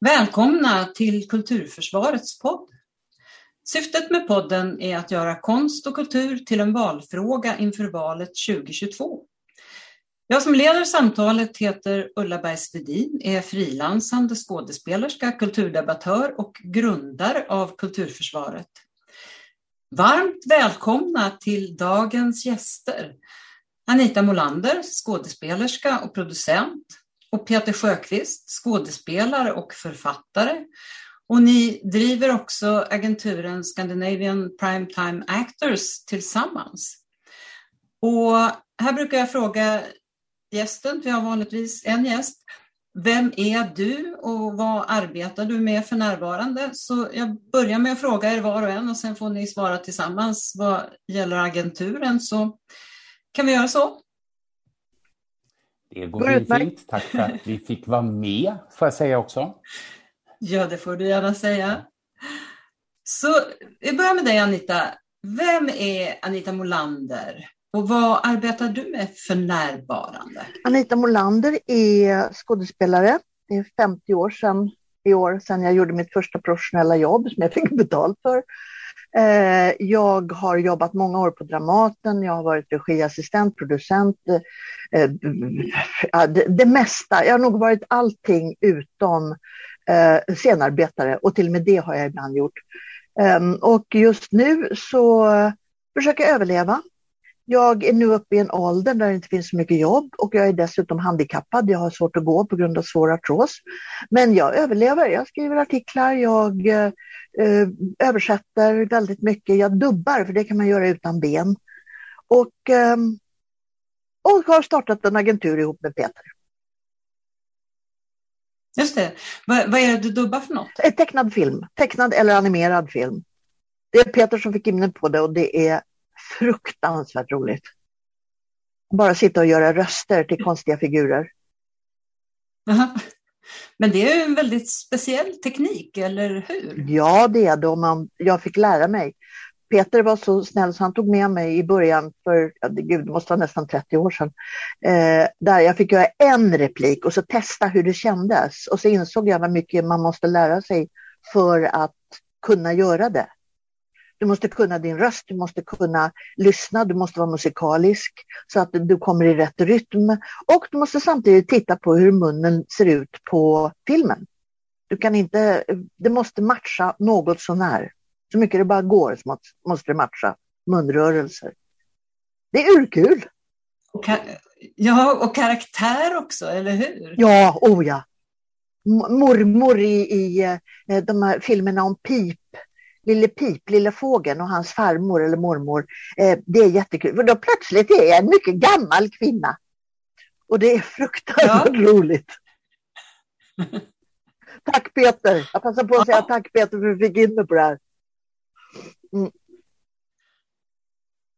Välkomna till Kulturförsvarets podd. Syftet med podden är att göra konst och kultur till en valfråga inför valet 2022. Jag som leder samtalet heter Ulla Bergstedin, är frilansande skådespelerska, kulturdebattör och grundare av Kulturförsvaret. Varmt välkomna till dagens gäster. Anita Molander, skådespelerska och producent och Peter Sjöqvist, skådespelare och författare. Och ni driver också agenturen Scandinavian Primetime Actors tillsammans. Och här brukar jag fråga gästen, vi har vanligtvis en gäst, vem är du och vad arbetar du med för närvarande? Så jag börjar med att fråga er var och en och sen får ni svara tillsammans vad gäller agenturen. Så kan vi göra så? Det går fint. Tack för att vi fick vara med, får jag säga också. Ja, det får du gärna säga. Så vi börjar med dig Anita. Vem är Anita Molander och vad arbetar du med för närvarande? Anita Molander är skådespelare. Det är 50 år sedan i år sedan jag gjorde mitt första professionella jobb som jag fick betalt för. Eh, jag har jobbat många år på Dramaten, jag har varit regiassistent, producent, eh, det mesta. Jag har nog varit allting utom eh, scenarbetare och till och med det har jag ibland gjort. Ehm, och just nu så försöker jag överleva. Jag är nu uppe i en ålder där det inte finns så mycket jobb och jag är dessutom handikappad. Jag har svårt att gå på grund av svår artros. Men jag överlever. Jag skriver artiklar, jag eh, översätter väldigt mycket. Jag dubbar, för det kan man göra utan ben. Och, eh, och har startat en agentur ihop med Peter. Just det. Vad, är det du dubbar för något? En tecknad film. Tecknad eller animerad film. Det är Peter som fick in på det och det är fruktansvärt roligt. Bara sitta och göra röster till konstiga figurer. Aha. Men det är en väldigt speciell teknik, eller hur? Ja, det är det. Man, jag fick lära mig. Peter var så snäll så han tog med mig i början för, gud, det måste vara nästan 30 år sedan, eh, där jag fick göra en replik och så testa hur det kändes. Och så insåg jag vad mycket man måste lära sig för att kunna göra det. Du måste kunna din röst, du måste kunna lyssna, du måste vara musikalisk så att du kommer i rätt rytm. Och du måste samtidigt titta på hur munnen ser ut på filmen. Du kan inte, det måste matcha något sånär. Så mycket det bara går så måste det matcha munrörelser. Det är urkul! Och ja, och karaktär också, eller hur? Ja, oh ja. Mormor i, i eh, de här filmerna om Pip Lille Pip, Lille Fågeln och hans farmor eller mormor. Eh, det är jättekul, för då plötsligt är jag en mycket gammal kvinna. Och det är fruktansvärt ja. roligt. tack Peter! Jag passar på att säga tack Peter för att du fick in mig på det här. Mm.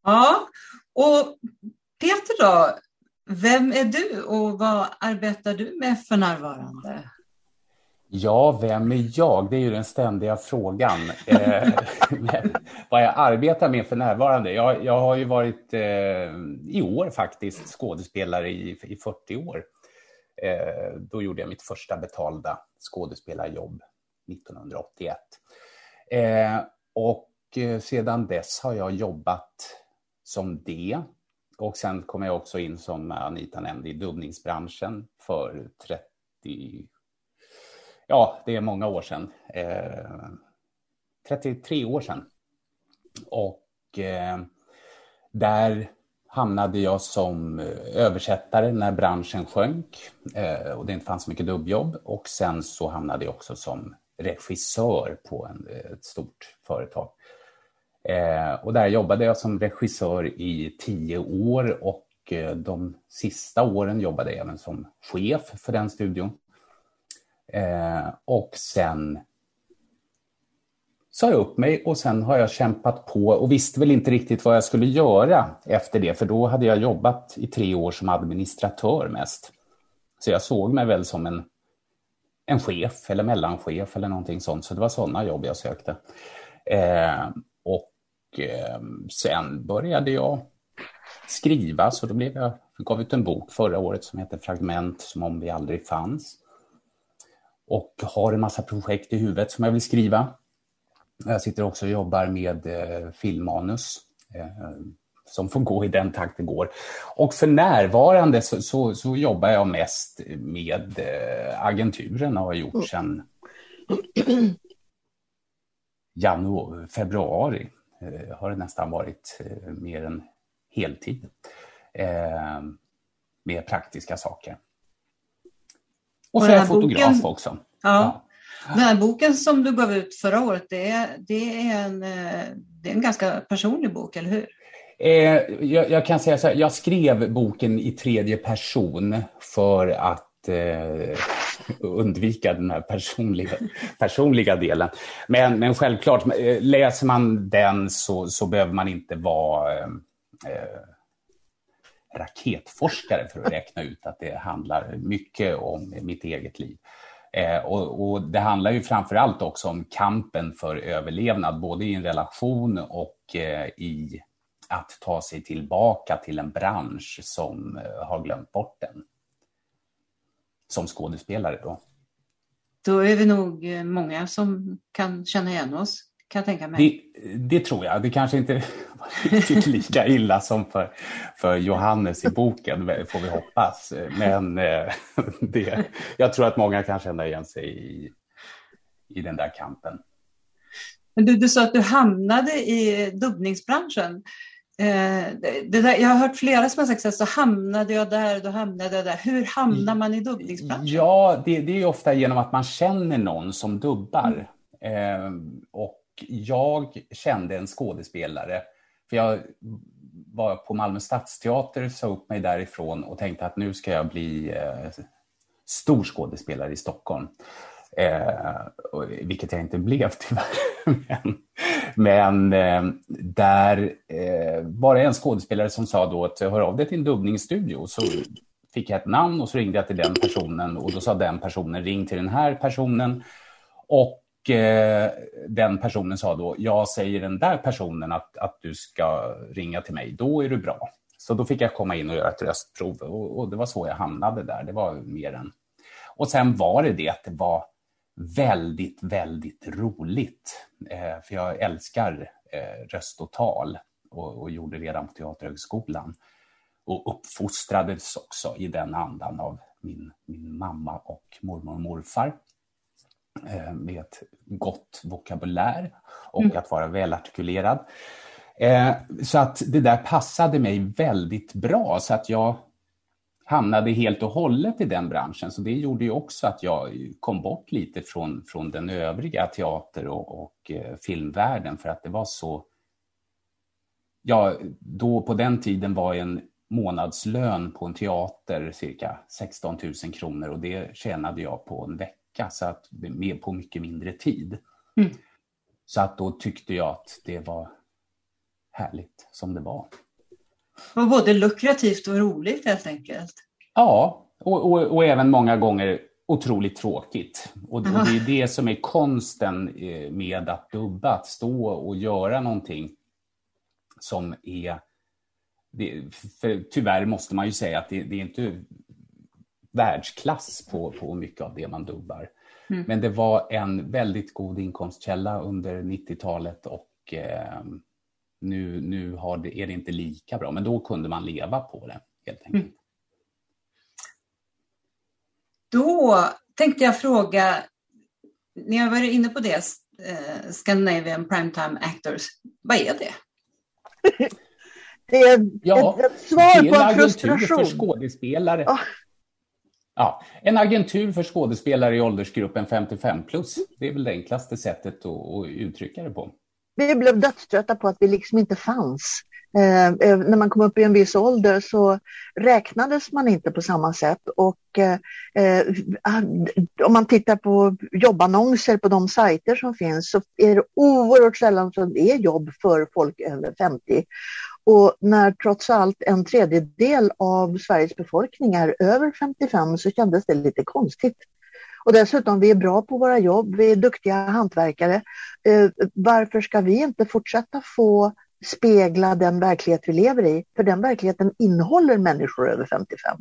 Ja, och Peter då? Vem är du och vad arbetar du med för närvarande? Ja, vem är jag? Det är ju den ständiga frågan. eh, vad jag arbetar med för närvarande? Jag, jag har ju varit eh, i år faktiskt skådespelare i, i 40 år. Eh, då gjorde jag mitt första betalda skådespelarjobb 1981. Eh, och eh, sedan dess har jag jobbat som det. Och sen kom jag också in som eh, Anita nämnde i dubbningsbranschen för 30 ja, det är många år sedan. Eh, 33 år sedan. Och eh, där hamnade jag som eh, översättare när branschen sjönk eh, och det inte fanns så mycket dubbjobb. Och sen så hamnade jag också som regissör på en, eh, ett stort företag. Eh, och där jobbade jag som regissör i tio år och eh, de sista åren jobbade jag även som chef för den studion. Eh, och sen sa jag upp mig och sen har jag kämpat på och visste väl inte riktigt vad jag skulle göra efter det, för då hade jag jobbat i tre år som administratör mest. Så jag såg mig väl som en, en chef eller mellanchef eller någonting sånt, så det var sådana jobb jag sökte. Eh, och eh, sen började jag skriva, så då blev jag, gav ut en bok förra året som heter Fragment som om vi aldrig fanns och har en massa projekt i huvudet som jag vill skriva. Jag sitter också och jobbar med eh, filmmanus eh, som får gå i den takt det går. Och för närvarande så, så, så jobbar jag mest med eh, agenturen och har gjort mm. sedan januari, februari. Eh, har det nästan varit eh, mer än heltid eh, med praktiska saker. Och så är jag fotograf boken, också. Ja. ja. Den här boken som du gav ut förra året, det är, det är, en, det är en ganska personlig bok, eller hur? Eh, jag, jag, kan säga så här, jag skrev boken i tredje person för att eh, undvika den här personliga, personliga delen. Men, men självklart, eh, läser man den så, så behöver man inte vara eh, eh, raketforskare för att räkna ut att det handlar mycket om mitt eget liv. Eh, och, och, Det handlar ju framför allt också om kampen för överlevnad, både i en relation och eh, i att ta sig tillbaka till en bransch som eh, har glömt bort den. Som skådespelare då. Då är vi nog eh, många som kan känna igen oss, kan jag tänka mig. Det, det tror jag. Det kanske inte var riktigt lika illa som för, för Johannes i boken, får vi hoppas. Men eh, det, jag tror att många kan känna igen sig i, i den där kampen. Men du, du sa att du hamnade i dubbningsbranschen. Eh, det där, jag har hört flera som har sagt så hamnade jag där, då hamnade jag där. Hur hamnar man i dubbningsbranschen? Ja, det, det är ofta genom att man känner någon som dubbar. Mm. Eh, och jag kände en skådespelare, för jag var på Malmö stadsteater, sa upp mig därifrån och tänkte att nu ska jag bli eh, stor skådespelare i Stockholm. Eh, vilket jag inte blev tyvärr. men men eh, där eh, var det en skådespelare som sa då att hör av dig till en dubbningsstudio. Så fick jag ett namn och så ringde jag till den personen och då sa den personen ring till den här personen. Och Eh, den personen sa då, jag säger den där personen att, att du ska ringa till mig, då är du bra. Så då fick jag komma in och göra ett röstprov och, och det var så jag hamnade där. Det var mer än... Och sen var det det att det var väldigt, väldigt roligt. Eh, för jag älskar eh, röst och tal och, och gjorde redan på Teaterhögskolan. Och uppfostrades också i den andan av min, min mamma och mormor och morfar. Eh, med ett gott vokabulär och mm. att vara välartikulerad. Eh, så att det där passade mig väldigt bra så att jag hamnade helt och hållet i den branschen. Så det gjorde ju också att jag kom bort lite från, från den övriga teater och, och eh, filmvärlden för att det var så... Ja, då på den tiden var en månadslön på en teater cirka 16 000 kronor och det tjänade jag på en vecka, så att med på mycket mindre tid. Mm. Så att då tyckte jag att det var härligt som det var. Det var både lukrativt och roligt helt enkelt. Ja, och, och, och även många gånger otroligt tråkigt. Och, och, det är det som är konsten eh, med att dubba, att stå och göra någonting som är... Det, för tyvärr måste man ju säga att det, det är inte världsklass på, på mycket av det man dubbar. Mm. Men det var en väldigt god inkomstkälla under 90-talet och eh, nu, nu har det, är det inte lika bra. Men då kunde man leva på det helt enkelt. Mm. Då tänkte jag fråga, ni har varit inne på det, eh, Scandinavian Primetime Actors, vad är det? det är ja, ett, ett svar på en frustration. för skådespelare. Oh. Ja, en agentur för skådespelare i åldersgruppen 55 plus. Det är väl det enklaste sättet att, att uttrycka det på. Vi blev dödströtta på att vi liksom inte fanns. Eh, eh när man kom upp i en viss ålder så räknades man inte på samma sätt och eh, eh om man tittar på jobbannonser på de sajter som finns så är det oerhört sällan som det är jobb för folk över 50. Och när trots allt en tredjedel av Sveriges befolkning är över 55 så kändes det lite konstigt. Och dessutom, vi är bra på våra jobb, vi är duktiga hantverkare. Eh, varför ska vi inte fortsätta få spegla den verklighet vi lever i. För den verkligheten innehåller människor över 55.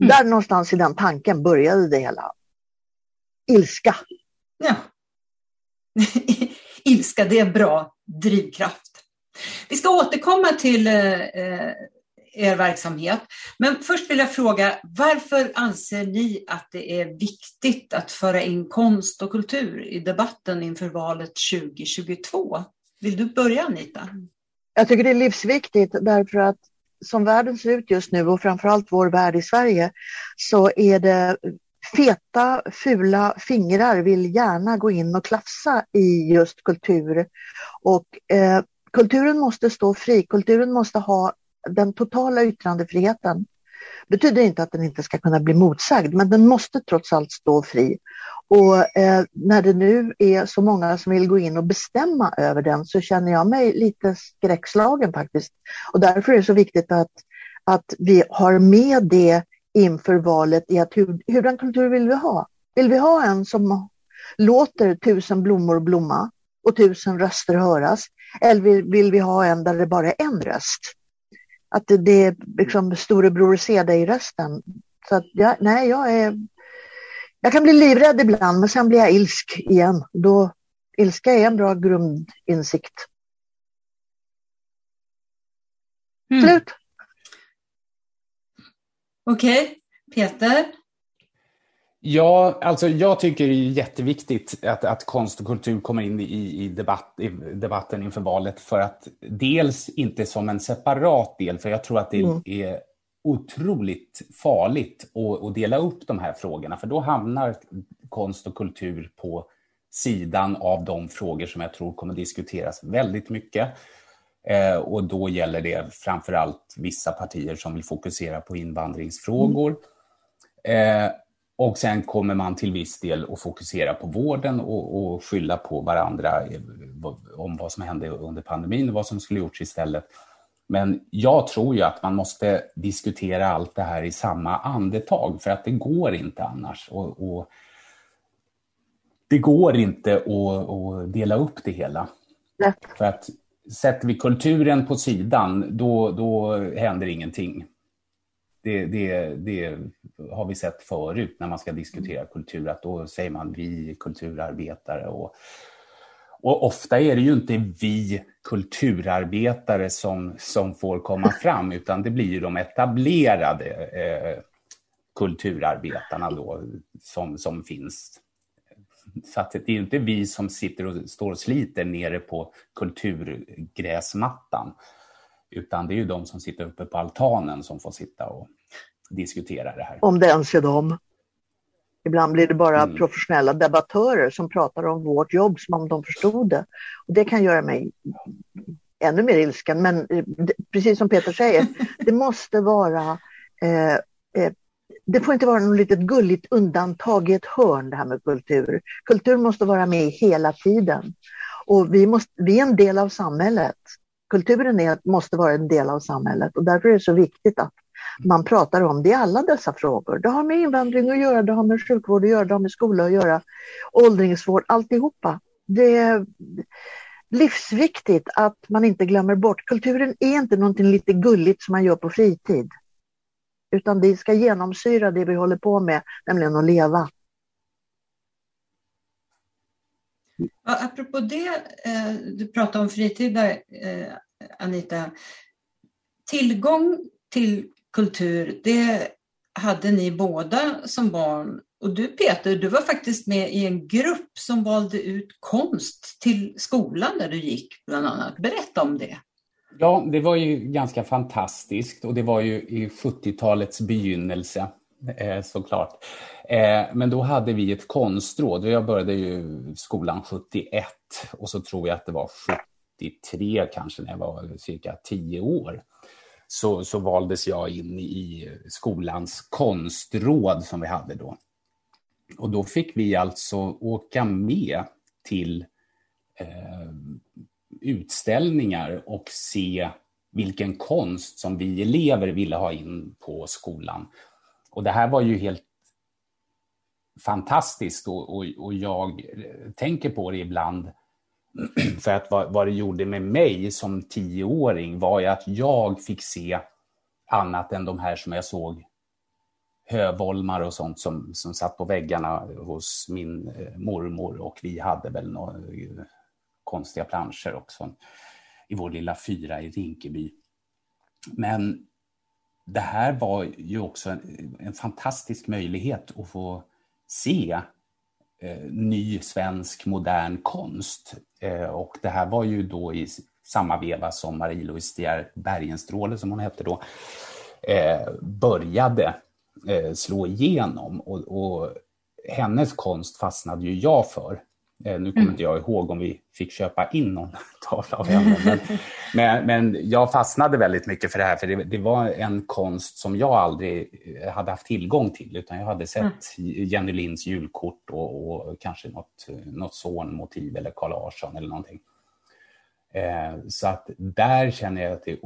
Mm. Där någonstans i den tanken började det hela. ilska. Ja. ilska, det är bra drivkraft. Vi ska återkomma till eh, eh, er verksamhet. Men först vill jag fråga, varför anser ni att det är viktigt att föra in konst och kultur i debatten inför valet 2022? Vill du börja Anita? Jag tycker det är livsviktigt därför att som världen ser ut just nu och framförallt vår värld i Sverige så är det feta, fula fingrar vill gärna gå in och klafsa i just kultur. Och eh, kulturen måste stå fri, kulturen måste ha den totala yttrandefriheten. Det betyder inte att den inte ska kunna bli motsagd, men den måste trots allt stå fri. Och eh, när det nu är så många som vill gå in och bestämma över den så känner jag mig lite skräckslagen faktiskt. Och därför är det så viktigt att, att vi har med det inför valet i att hur, hurdan kultur vill vi ha? Vill vi ha en som låter tusen blommor blomma och tusen röster höras? Eller vill, vi ha en där det bara är en röst? Att det, det är liksom storebror se dig-rösten. Så att, ja, nej, jag är... Jag kan bli livrädd ibland, men sen blir jag ilsk igen. Då, ilska är en bra grundinsikt. Mm. Slut. Okej, okay. Peter? Ja, alltså jag tycker det är jätteviktigt att, att konst och kultur kommer in i, i, debatt, i debatten inför valet för att dels inte som en separat del, för jag tror att det mm. är otroligt farligt att, att, dela upp de här frågorna, för då hamnar konst och kultur på sidan av de frågor som jag tror kommer diskuteras väldigt mycket. Eh, och då gäller det framför allt vissa partier som vill fokusera på invandringsfrågor. Mm. Eh, och sen kommer man till viss del att fokusera på vården och, och skylla på varandra eh, om vad som hände under pandemin och vad som skulle gjorts istället. Men jag tror ju att man måste diskutera allt det här i samma andetag för att det går inte annars. Och, och det går inte att, att, dela upp det hela. För att sätter vi kulturen på sidan, då, då händer ingenting. Det, det, det, har vi sett förut när man ska diskutera kultur, att då säger man vi kulturarbetare. Och, och ofta är det ju inte vi kulturarbetare som, som får komma fram, utan det blir ju de etablerade eh, kulturarbetarna då som, som finns. Så att det är inte vi som sitter och står och sliter nere på kulturgräsmattan, utan det är ju de som sitter uppe på altanen som får sitta och diskutera det här. Om det ens är dem. Ibland blir det bara mm. professionella debattörer som pratar om vårt jobb som om de förstod det. Och det kan göra mig ännu mer ilsken, men eh, precis som Peter säger, det måste vara eh, eh, det får inte vara något litet gulligt undantag i ett hörn det här med kultur. Kultur måste vara med hela tiden. Och vi, måste, vi är en del av samhället. Kulturen är, måste vara en del av samhället och därför är det så viktigt att man pratar om det i alla dessa frågor. Det har med invandring att göra, det har med sjukvård att göra, det har med skola att göra, åldringsvård, alltihopa. Det är livsviktigt att man inte glömmer bort. Kulturen är inte någonting lite gulligt som man gör på fritid. Utan det ska genomsyra det vi håller på med, nämligen att leva. Ja, apropå det, eh, du pratade om fritid där, eh, Anita. Tillgång till kultur, det hade ni båda som barn. Och du Peter, du var faktiskt med i en grupp som valde ut konst till skolan där du gick bland annat. Berätta om det. Ja, det var ju ganska fantastiskt och det var ju i 70-talets begynnelse eh, såklart. Eh, men då hade vi ett konstråd. Jag började ju skolan 71 och så tror jag att det var 73 kanske när jag var cirka 10 år så, så valdes jag in i skolans konstråd som vi hade då. Och då fick vi alltså åka med till eh, utställningar och se vilken konst som vi elever ville ha in på skolan. Och det här var ju helt fantastiskt och, och, och jag tänker på det ibland För att vad, vad det gjorde med mig som tioåring var ju att jag fick se annat än de här som jag såg hövolmar och sånt som, som satt på väggarna hos min eh, mormor och vi hade väl några eh, konstiga planscher också i vår lilla fyra i Rinkeby. Men det här var ju också en, en fantastisk möjlighet att få se eh, ny svensk modern konst. Eh, och det här var ju då i samma veva som Marie-Louise De Bergenstråle, som hon hette då, eh, började eh, slå igenom. Och, och, hennes konst fastnade ju jag för. Eh, nu kommer mm. inte jag ihåg om vi fick köpa in någon tavla av henne. Men, men, men, jag fastnade väldigt mycket för det här, för det, det, var en konst som jag aldrig eh, hade haft tillgång till. Utan jag hade sett mm. Jenny Linds julkort och, och kanske något, något Zorn-motiv eller Carl Larsson eller någonting. Eh, så att där känner jag att det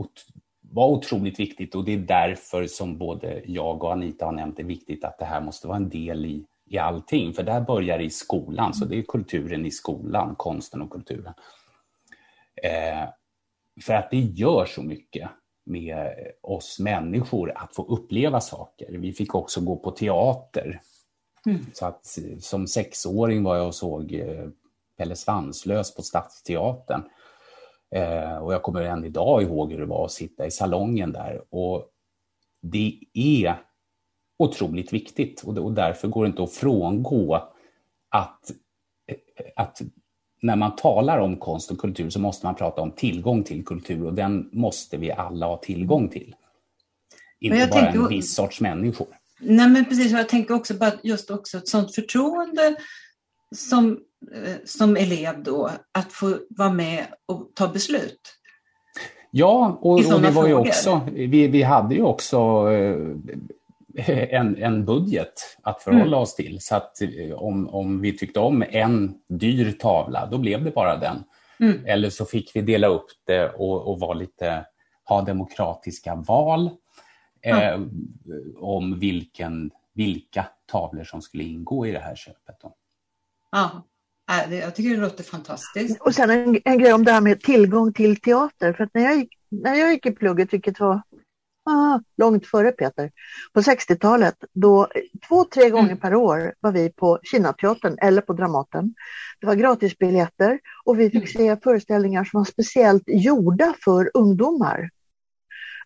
var otroligt viktigt och det är därför som både jag och Anita har nämnt det viktigt att det här måste vara en del i, i allting. För där börjar det i skolan, så det är kulturen i skolan, konsten och kulturen. Eh, för att det gör så mycket med oss människor att få uppleva saker. Vi fick också gå på teater. Mm. Så att som sexåring var jag och såg eh, Pelle Svanslös på Stadsteatern. Eh, och jag kommer än idag ihåg hur det var att sitta i salongen där. Och det är otroligt viktigt och, och därför går det inte att frångå att, att när man talar om konst och kultur så måste man prata om tillgång till kultur och den måste vi alla ha tillgång till. Inte bara tänker, en viss sorts människor. Nej men precis, jag tänker också på just också ett sånt förtroende som Eh, som elev då att få vara med och ta beslut? Ja, och, och det var ju också, vi, vi hade ju också eh, en, en budget att förhålla mm. oss till. Så att eh, om, om vi tyckte om en dyr tavla, då blev det bara den. Mm. Eller så fick vi dela upp det och, och vara lite, ha demokratiska val eh, om vilken, vilka tavlor som skulle ingå i det här köpet. Då. Ja. Jag tycker det låter fantastiskt. Och sen en, en grej om det här med tillgång till teater. För att när jag gick, när jag gick i plugget, vilket var ah, långt före Peter, på 60-talet, då två, tre gånger mm. per år var vi på Kinateatern eller på Dramaten. Det var gratisbiljetter och vi fick mm. se föreställningar som var speciellt gjorda för ungdomar.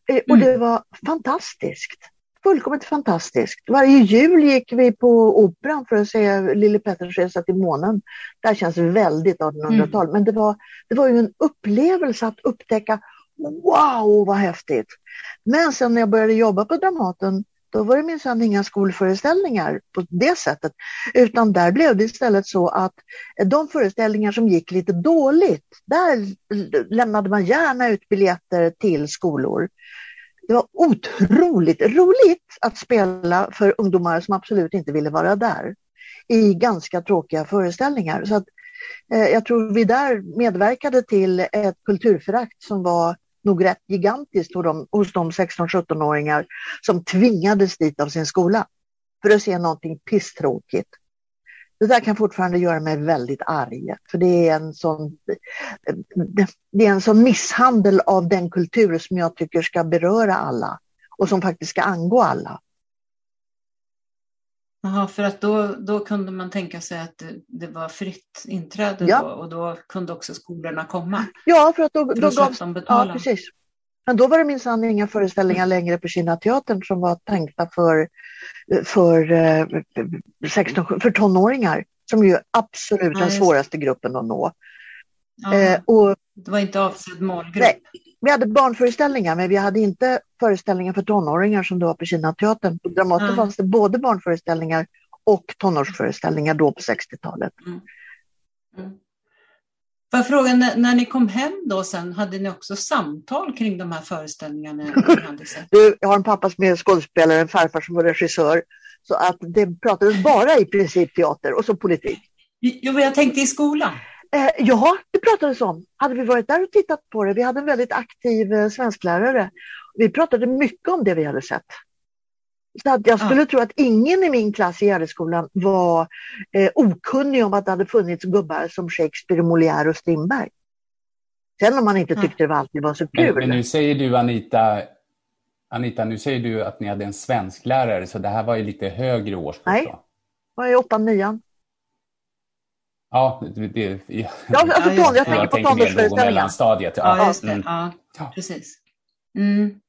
Eh, och det mm. var fantastiskt fullkomligt fantastiskt. Varje jul gick vi på Operan för att se Lille Petters resa till månen. Det här känns väldigt 1800-tal, mm. men det var, det var ju en upplevelse att upptäcka Wow, vad häftigt! Men sen när jag började jobba på Dramaten då var det minsann inga skolföreställningar på det sättet. Utan där blev det istället så att de föreställningar som gick lite dåligt, där lämnade man gärna ut biljetter till skolor det var otroligt roligt att spela för ungdomar som absolut inte ville vara där i ganska tråkiga föreställningar. Så att, eh, jag tror vi där medverkade till ett kulturförakt som var nog rätt gigantiskt hos de, hos de 16-17-åringar som tvingades dit av sin skola för att se någonting pisstråkigt. Det där kan fortfarande göra mig väldigt arg, för det är en sån, det är en sån misshandel av den kultur som jag tycker ska beröra alla och som faktiskt ska angå alla. Jaha, för att då, då kunde man tänka sig att det, det var fritt inträde ja. då, och då kunde också skolorna komma? Ja, för att då, då gavs... De betala. Ja, precis. Men då var det minsann inga föreställningar längre på Kinateatern som var tänkta för, för, 16, eh, för tonåringar, som ju absolut är den svåraste gruppen att nå. Eh, och, det var inte avsedd målgrupp? Nej, vi hade barnföreställningar men vi hade inte föreställningar för tonåringar som det var på Kinateatern. På Dramaten mm. fanns det både barnföreställningar och tonårsföreställningar då på 60-talet. Mm. Mm. Får jag fråga, när, när, ni kom hem då sen, hade ni också samtal kring de här föreställningarna? du, jag har en pappa som är skådespelare, en farfar som var regissör. Så att det pratades bara i princip teater och så politik. Jo, jag tänkte i skolan. Eh, ja, det pratades om. Hade vi varit där och tittat på det, vi hade en väldigt aktiv eh, svensklärare. Vi pratade mycket om det vi hade sett. Så att jag skulle ja. tro att ingen i min klass i Gärdeskolan var eh, okunnig om att det hade funnits gubbar som Shakespeare, Molière och Strindberg. Sen om man inte tyckte ja. det alltid var så kul. Men, men nu säger du Anita Anita, nu säger du att ni hade en svensklärare, så det här var ju lite högre årskurs? Nej, det var i åttan, nian. Ja, det, det, ja, alltså, ton, jag, jag tänker på tonårsföreställningen. Ja, ja, just det. Mm. Ja, precis. Mm.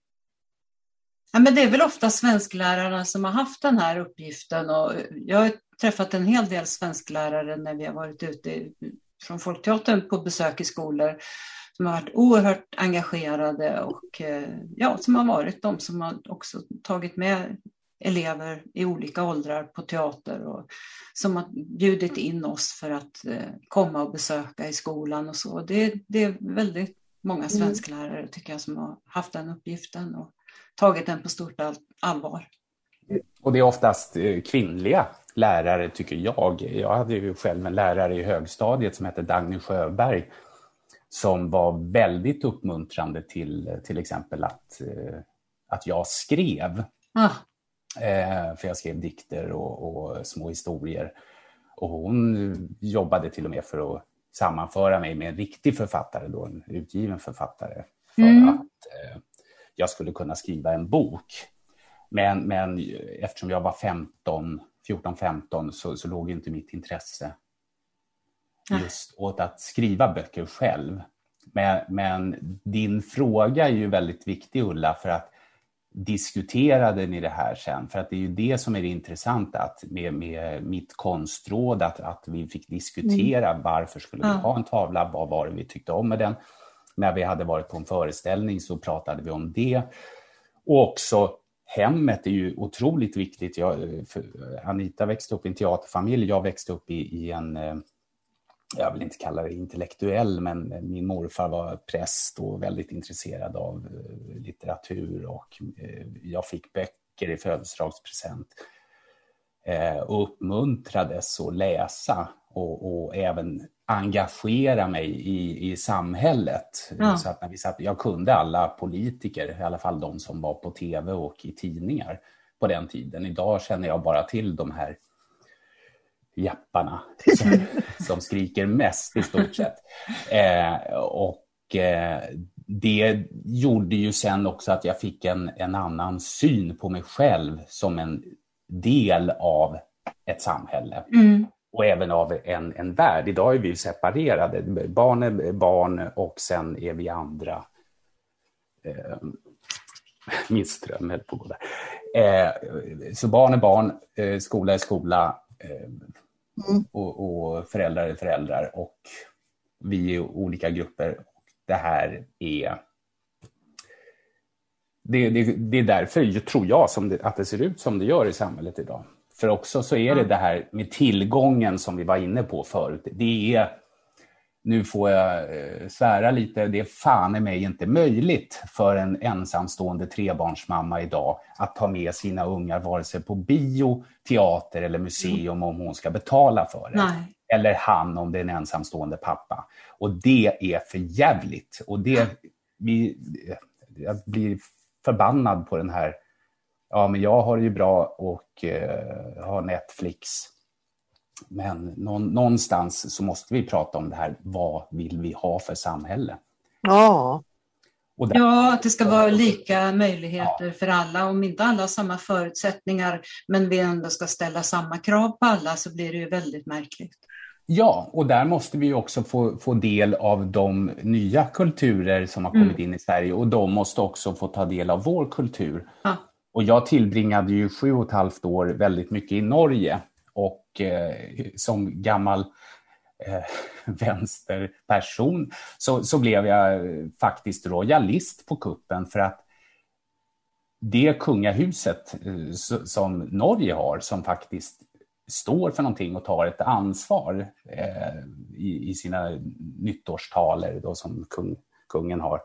Ja, men det är väl ofta svensklärarna som har haft den här uppgiften. Och jag har träffat en hel del svensklärare när vi har varit ute från Folkteatern på besök i skolor som har varit oerhört engagerade och eh, ja, som har varit de som har också tagit med elever i olika åldrar på teater och som har bjudit in oss för att eh, komma och besöka i skolan och så. Det, det är väldigt många mm. svensklärare tycker jag som har haft den uppgiften och tagit den på stort allvar. Och det är oftast eh, kvinnliga lärare tycker jag. Jag hade ju själv en lärare i högstadiet som hette Dagny Sjöberg som var väldigt uppmuntrande till till exempel att, eh, att jag skrev. Ah. För jag skrev dikter och, och, små historier. Och hon jobbade till och med för att sammanföra mig med en riktig författare, då, en utgiven författare. För mm. att eh, jag skulle kunna skriva en bok. Men, men eftersom jag var 15, 14-15 så, så låg inte mitt intresse just åt att skriva böcker själv. Men, men, din fråga är ju väldigt viktig Ulla för att diskuterade ni det här sen? För att det är ju det som är det intressanta att med, med mitt konstråd, att, att vi fick diskutera mm. varför skulle vi ha en tavla, vad var det vi tyckte om med den? När vi hade varit på en föreställning så pratade vi om det. Och också hemmet är ju otroligt viktigt. Jag, Anita växte upp i en teaterfamilj, jag växte upp i, i en eh, jag vill inte kalla det intellektuell, men min morfar var präst och väldigt intresserad av eh, litteratur och eh, jag fick böcker i födelsedagspresent och uppmuntrades att läsa och, och även engagera mig i, i samhället. Ja. Så att när vi satt, jag kunde alla politiker, i alla fall de som var på tv och i tidningar på den tiden. Idag känner jag bara till de här japparna som, som skriker mest i stort sett. Eh, och eh, det gjorde ju sen också att jag fick en, en annan syn på mig själv som en del av ett samhälle. Mm och även av en, en värld. Idag är vi separerade. Barn är barn och sen är vi andra. Eh, min ström höll på att gå där. Eh, så barn är barn, eh, skola är skola eh, mm. och, och, föräldrar är föräldrar och vi är olika grupper. Det här är det, det, det är därför, tror jag, som det, att det ser ut som det gör i samhället idag. För också så är det det här med tillgången som vi var inne på förut. Det är, nu får jag eh, svära lite, det är fan i mig inte möjligt för en ensamstående trebarnsmamma idag att ta med sina ungar vare sig på bio, teater eller museum om hon ska betala för det. Nej. Eller han om det är en ensamstående pappa. Och det är för jävligt. Och det, vi, jag blir förbannad på den här ja men jag har det ju bra och eh, har Netflix. Men någonstans så måste vi prata om det här, vad vill vi ha för samhälle? Ja. Där... Ja, att det ska vara lika möjligheter ja. för alla. Om inte alla har samma förutsättningar, men vi ändå ska ställa samma krav på alla, så blir det ju väldigt märkligt. Ja, och där måste vi också få, få del av de nya kulturer som har kommit mm. in i Sverige och de måste också få ta del av vår kultur. Ja. Och jag tillbringade ju sju och ett halvt år väldigt mycket i Norge och eh, som gammal eh, vänsterperson så, så blev jag faktiskt royalist på kuppen för att det kungahuset eh, som Norge har som faktiskt står för någonting och tar ett ansvar i, i, sina nyttårstaler då som kung, kungen har.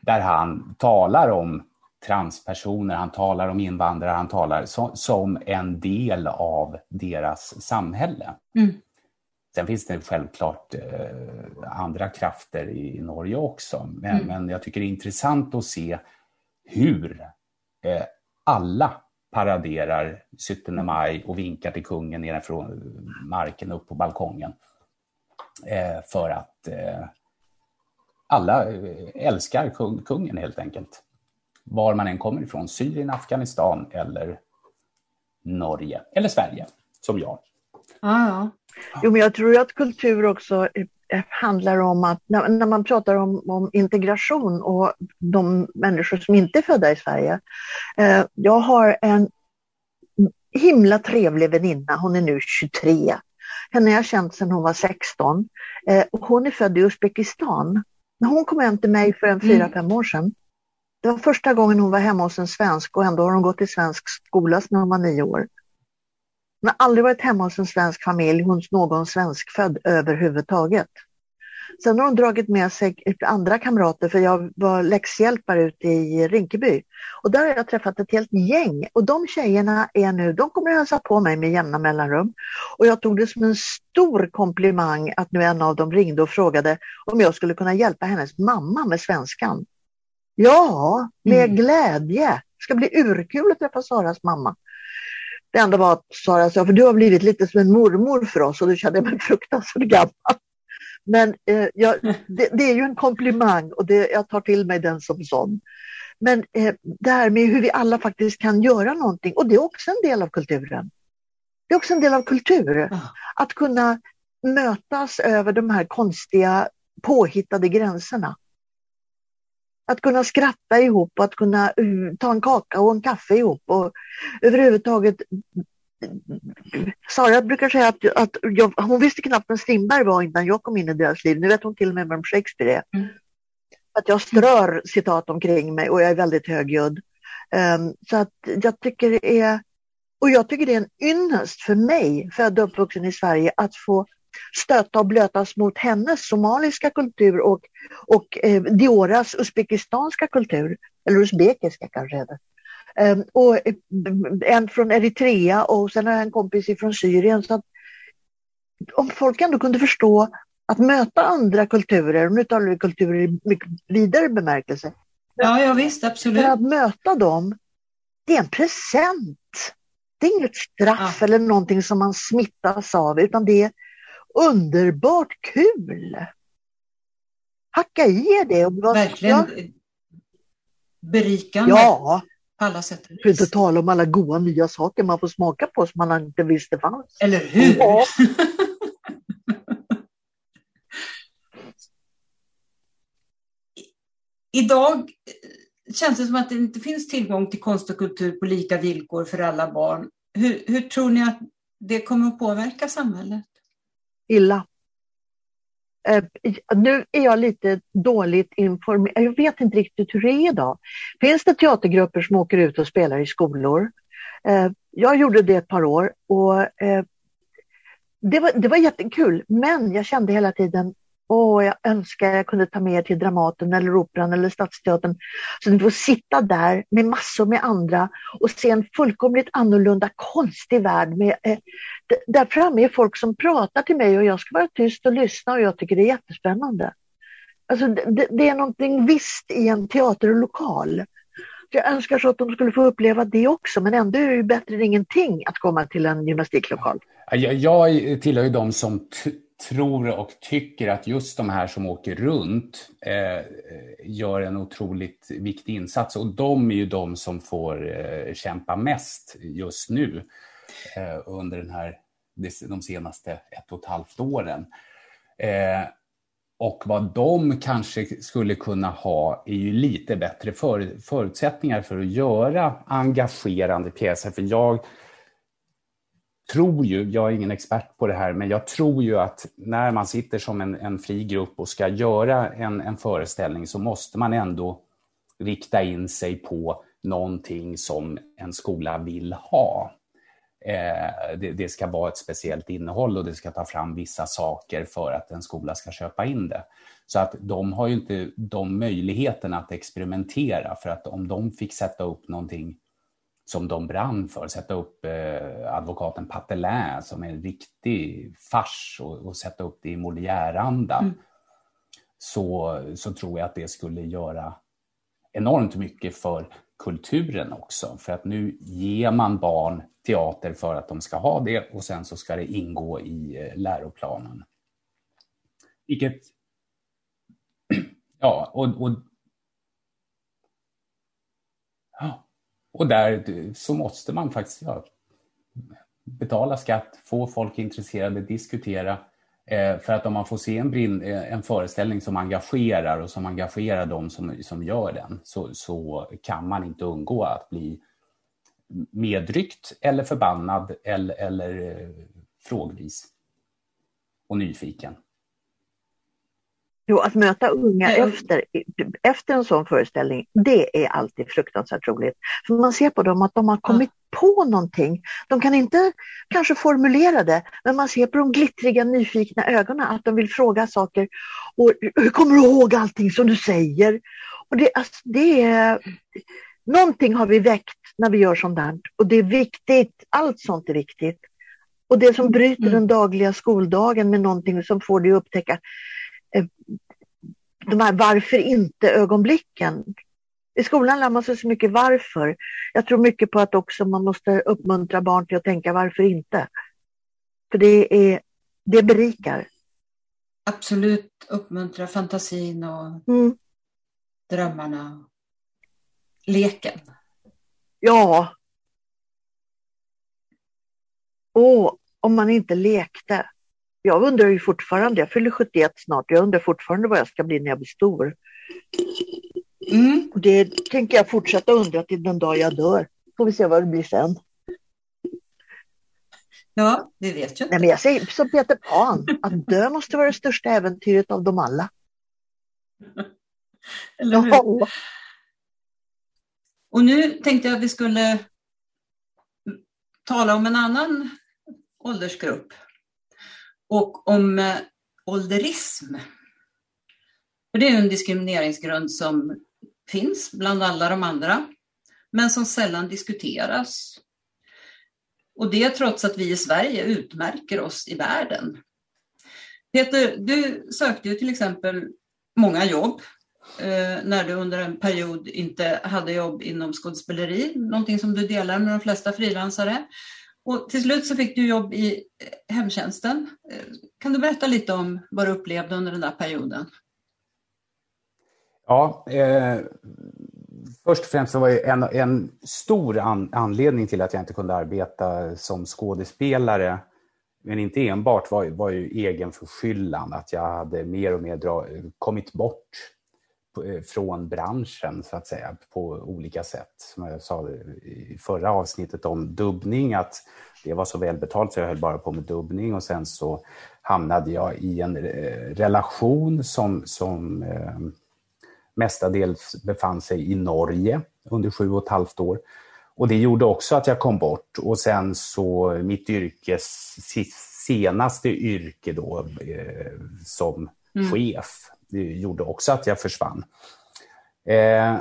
Där han talar om transpersoner, han talar om invandrare, han talar so som en del av deras samhälle. Mm. Sen finns det självklart eh, andra krafter i, Norge också, men, mm. men, jag tycker det är intressant att se hur eh, alla paraderar 17 maj och vinkar till kungen nerifrån marken upp på balkongen. Eh, för att eh, alla eh, älskar kung, kungen helt enkelt. Var man än kommer ifrån, Syrien, Afghanistan eller Norge eller Sverige, som jag. Ja, ja. Jo, men jag tror att kultur också handlar om att när, när man pratar om, om, integration och de människor som inte är födda i Sverige. Eh, jag har en himla trevlig väninna, hon är nu 23. Henne har jag känt sedan hon var 16. Eh, hon är född i Uzbekistan. När hon kom hem till mig för en fyra, mm. fem år sedan, det var första gången hon var hemma hos en svensk och ändå har hon gått i svensk skola sedan hon var nio år. Hon har aldrig varit hemma hos en svensk familj, hos någon svenskfödd överhuvudtaget. Sen har hon dragit med sig andra kamrater för jag var läxhjälpare ute i Rinkeby. Och där har jag träffat ett helt gäng och de tjejerna är nu, de kommer att hälsa på mig med jämna mellanrum. Och jag tog det som en stor komplimang att nu en av dem ringde och frågade om jag skulle kunna hjälpa hennes mamma med svenskan. Ja, med mm. glädje. Det ska bli urkul att träffa Saras mamma. Det enda var att Sara sa, för du har blivit lite som en mormor för oss och då kände jag mig fruktansvärt gammal. Men eh, jag, det, det, är ju en komplimang och det, jag tar till mig den som sån. Men eh, det här med hur vi alla faktiskt kan göra någonting och det är också en del av kulturen. Det är också en del av kultur. Att kunna mötas över de här konstiga påhittade gränserna. Att kunna skratta ihop, att kunna uh, ta en kaka och en kaffe ihop och överhuvudtaget Sara brukar säga att, att jag, hon visste knappt vem Strindberg var innan jag kom in i deras liv. Nu vet hon till och med vem Shakespeare är. Mm. Att jag strör citat omkring mig och jag är väldigt högljudd. Um, så att jag tycker det är, och jag tycker det är en ynnest för mig, född och uppvuxen i Sverige, att få stöta och blötas mot hennes somaliska kultur och, och eh, Dioras uzbekistanska kultur, eller uzbekiska kanske heter. Och eh, en från Eritrea och sen har jag en kompis från Syrien. Så att, om folk ändå kunde förstå att möta andra kulturer, nu talar vi kulturer i mycket vidare bemärkelse. Ja, ja visst, absolut. För att möta dem, det är en present. Det är inget straff ja. eller någonting som man smittas av, utan det är underbart kul. Hacka i er det. Och Verkligen ja. berikande. Ja, alla sätt För inte tala om alla goda nya saker man får smaka på som man inte visste fanns. Eller hur? Ja. Idag känns det som att det inte finns tillgång till konst och kultur på lika villkor för alla barn. Hur, hur tror ni att det kommer att påverka samhället? Illa. Eh, nu är jag lite dåligt informerad, jag vet inte riktigt hur det är idag. Finns det teatergrupper som åker ut och spelar i skolor? Eh, jag gjorde det ett par år och eh, det var, det var jättekul, men jag kände hela tiden, åh, jag önskar jag kunde ta med er till Dramaten eller Operan eller Stadsteatern. Så ni får sitta där med massor med andra och se en fullkomligt annorlunda konstig värld. Med, eh, där framme är folk som pratar till mig och jag ska vara tyst och lyssna och jag tycker det är jättespännande. Alltså, det, det är någonting visst i en teaterlokal. Jag önskar så att de skulle få uppleva det också, men ändå är det bättre än ingenting att komma till en gymnastiklokal. Jag, jag tillhör ju de som tror och tycker att just de här som åker runt eh, gör en otroligt viktig insats och de är ju de som får eh, kämpa mest just nu eh, under den här, de senaste ett och ett halvt åren. Eh, och vad de kanske skulle kunna ha är ju lite bättre för, förutsättningar för att göra engagerande pjäser. För jag tror ju, jag är ingen expert på det här, men jag tror ju att när man sitter som en, en fri grupp och ska göra en, en föreställning så måste man ändå rikta in sig på någonting som en skola vill ha. Eh, det, det, ska vara ett speciellt innehåll och det ska ta fram vissa saker för att en skola ska köpa in det. Så att de har ju inte de möjligheterna att experimentera för att om de fick sätta upp någonting som de brann för. Sätta upp eh, advokaten Patelin som är en riktig fars och, och sätta upp det i Molière-anda. Mm. Så, så tror jag att det skulle göra enormt mycket för kulturen också. För att nu ger man barn teater för att de ska ha det och sen så ska det ingå i eh, läroplanen. Vilket... Ja, och, och Ja. Och där så måste man faktiskt ja, betala skatt, få folk intresserade, diskutera. Eh, för att om man får se en, brin, eh, en föreställning som engagerar och som engagerar de som, som gör den så, så kan man inte undgå att bli medryckt eller förbannad eller, eller eh, frågvis och nyfiken. Jo, att möta unga efter, efter en sån föreställning, det är alltid fruktansvärt roligt. För man ser på dem att de har kommit ja. på någonting. De kan inte kanske formulera det, men man ser på de glittriga nyfikna ögonen att de vill fråga saker. Och, hur kommer du ihåg allting som du säger? Och det, alltså, det är, någonting har vi väckt när vi gör sånt där och det är viktigt. Allt sånt är viktigt. Och det som bryter mm. den dagliga skoldagen med någonting som får dig att upptäcka de här varför inte-ögonblicken. I skolan lär man sig så mycket varför. Jag tror mycket på att också man måste uppmuntra barn till att tänka varför inte. För det, är, det berikar. Absolut uppmuntra fantasin och mm. drömmarna. Leken. Ja. Och om man inte lekte jag undrar ju fortfarande, jag fyller 71 snart, jag undrar fortfarande vad jag ska bli när jag blir stor. Mm. Det tänker jag fortsätta undra till den dag jag dör. Får vi se vad det blir sen. Ja, det vet jag inte. Nej, men jag säger som Peter Pan, att dö måste vara det största äventyret av dem alla. Eller hur? Ja. Och nu tänkte jag att vi skulle tala om en annan åldersgrupp och om eh, ålderism. För det är en diskrimineringsgrund som finns bland alla de andra, men som sällan diskuteras. Och det trots att vi i Sverige utmärker oss i världen. Peter, du sökte ju till exempel många jobb eh, när du under en period inte hade jobb inom skådespeleri, någonting som du delar med de flesta frilansare. Och till slut så fick du jobb i eh, hemtjänsten. Eh, kan du berätta lite om vad du upplevde under den där perioden? Ja, eh, först och främst så var en, en stor an, anledning till att jag inte kunde arbeta som skådespelare, men inte enbart, var, var ju egen förskyllan. Att jag hade mer och mer dra, kommit bort från branschen så att säga på olika sätt. Som jag sa i förra avsnittet om dubbning att det var så välbetalt så jag höll bara på med dubbning och sen så hamnade jag i en eh, relation som, som eh, mestadels befann sig i Norge under sju och ett halvt år. Och det gjorde också att jag kom bort och sen så mitt yrkes senaste yrke då eh, som mm. chef gjorde också att jag försvann. Eh,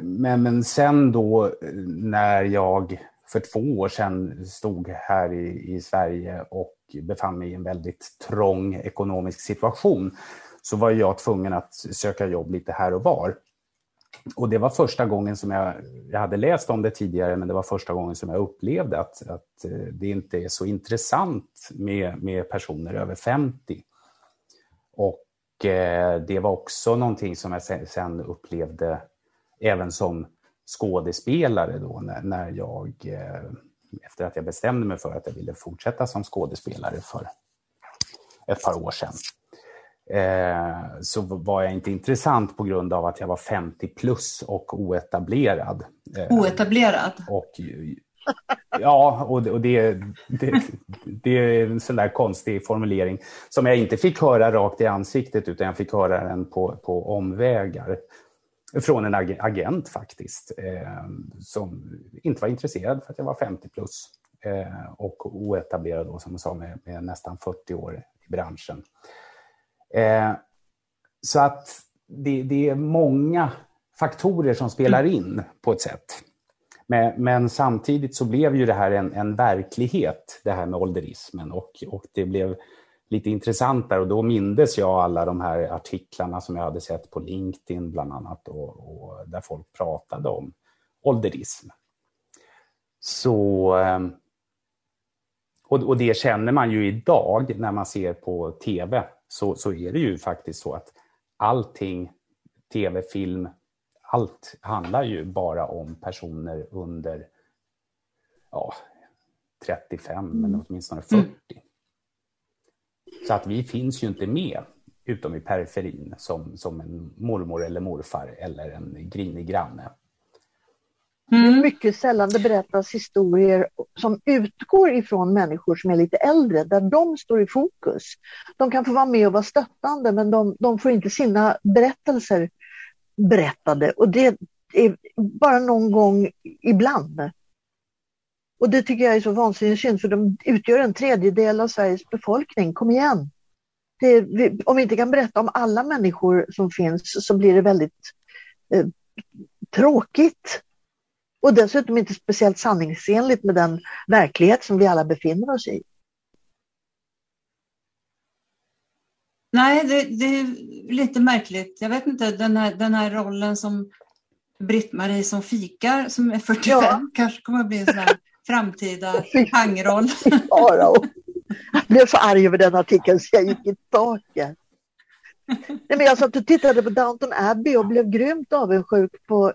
men, men sen då när jag för två år sedan stod här i, i Sverige och befann mig i en väldigt trång ekonomisk situation så var jag tvungen att söka jobb lite här och var. Och det var första gången som jag, jag hade läst om det tidigare, men det var första gången som jag upplevde att, att eh, det inte är så intressant med, med personer över 50. Och det var också någonting som jag sen upplevde även som skådespelare då när jag, eh, efter att jag bestämde mig för att jag ville fortsätta som skådespelare för ett par år sedan. Eh, så var jag inte intressant på grund av att jag var 50 plus och oetablerad. Oetablerad? Och Ja, och det, och det, det, det, är en sån där konstig formulering som jag inte fick höra rakt i ansiktet utan jag fick höra den på, på omvägar. Från en agent faktiskt, eh, som inte var intresserad för att jag var 50 plus eh, och oetablerad då, som jag sa med, med nästan 40 år i branschen. Eh, så att det, det är många faktorer som spelar in på ett sätt. Men, men, samtidigt så blev ju det här en, en, verklighet, det här med ålderismen. Och, och det blev lite intressantare och då mindes jag alla de här artiklarna som jag hade sett på LinkedIn bland annat och, och där folk pratade om ålderism. Så, ehm, och, och, det känner man ju idag när man ser på tv, så, så är det ju faktiskt så att allting, tv, film, allt handlar ju bara om personer under ja, 35 mm. eller åtminstone 40. Mm. Så att vi finns ju inte med utom i periferin som, som en mormor eller morfar eller en grinig granne. Mm. Mycket sällan det berättas historier som utgår ifrån människor som är lite äldre, där de står i fokus. De kan få vara med och vara stöttande, men de, de får inte sina berättelser berättade. Och det är bara någon gång ibland. Och det tycker jag är så vansinnigt synd, för de utgör en tredjedel av Sveriges befolkning. Kom igen! Det, om vi inte kan berätta om alla människor som finns så blir det väldigt eh, tråkigt. Och dessutom inte speciellt sanningsenligt med den verklighet som vi alla befinner oss i. Nej, det, det är lite märkligt. Jag vet inte, den här, den här rollen som Britt-Marie som fikar, som är 45, ja. kanske kommer att bli en sån här framtida hangroll. Jag blev så arg över den artikeln så jag gick i taket. Nej, men jag satt och tittade på Downton Abbey och blev grymt avundsjuk på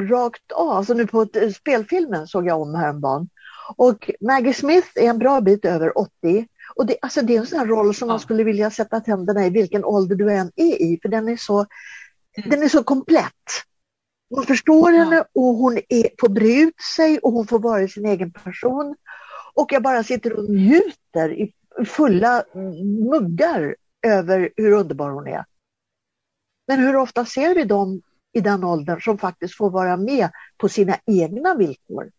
rakt av. Alltså nu på ett, spelfilmen såg jag om häromdagen. Och Maggie Smith är en bra bit över 80. Och det, alltså det är en sån här roll som man skulle vilja sätta tänderna i vilken ålder du än är i, för den är så, mm. den är så komplett. Man förstår henne och hon är, får bre ut sig och hon får vara sin egen person. Och jag bara sitter och njuter i fulla muggar över hur underbar hon är. Men hur ofta ser vi dem i den åldern som faktiskt får vara med på sina egna villkor?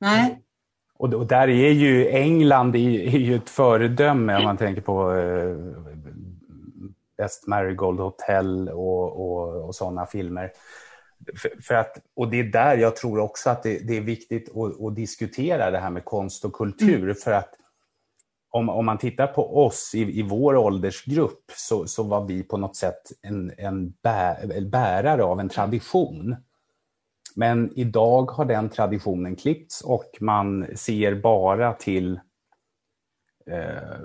Nej. Och, och där är ju England är, ju ett föredöme om man tänker på eh, Best Marigold Hotel och, och, och sådana filmer. För, för, att, och det är där jag tror också att det, det är viktigt att, att, diskutera det här med konst och kultur. Mm. För att om, om man tittar på oss i, i vår åldersgrupp så, så var vi på något sätt en, en, bär, en bärare av en tradition. Men idag har den traditionen klippts och man ser bara till eh,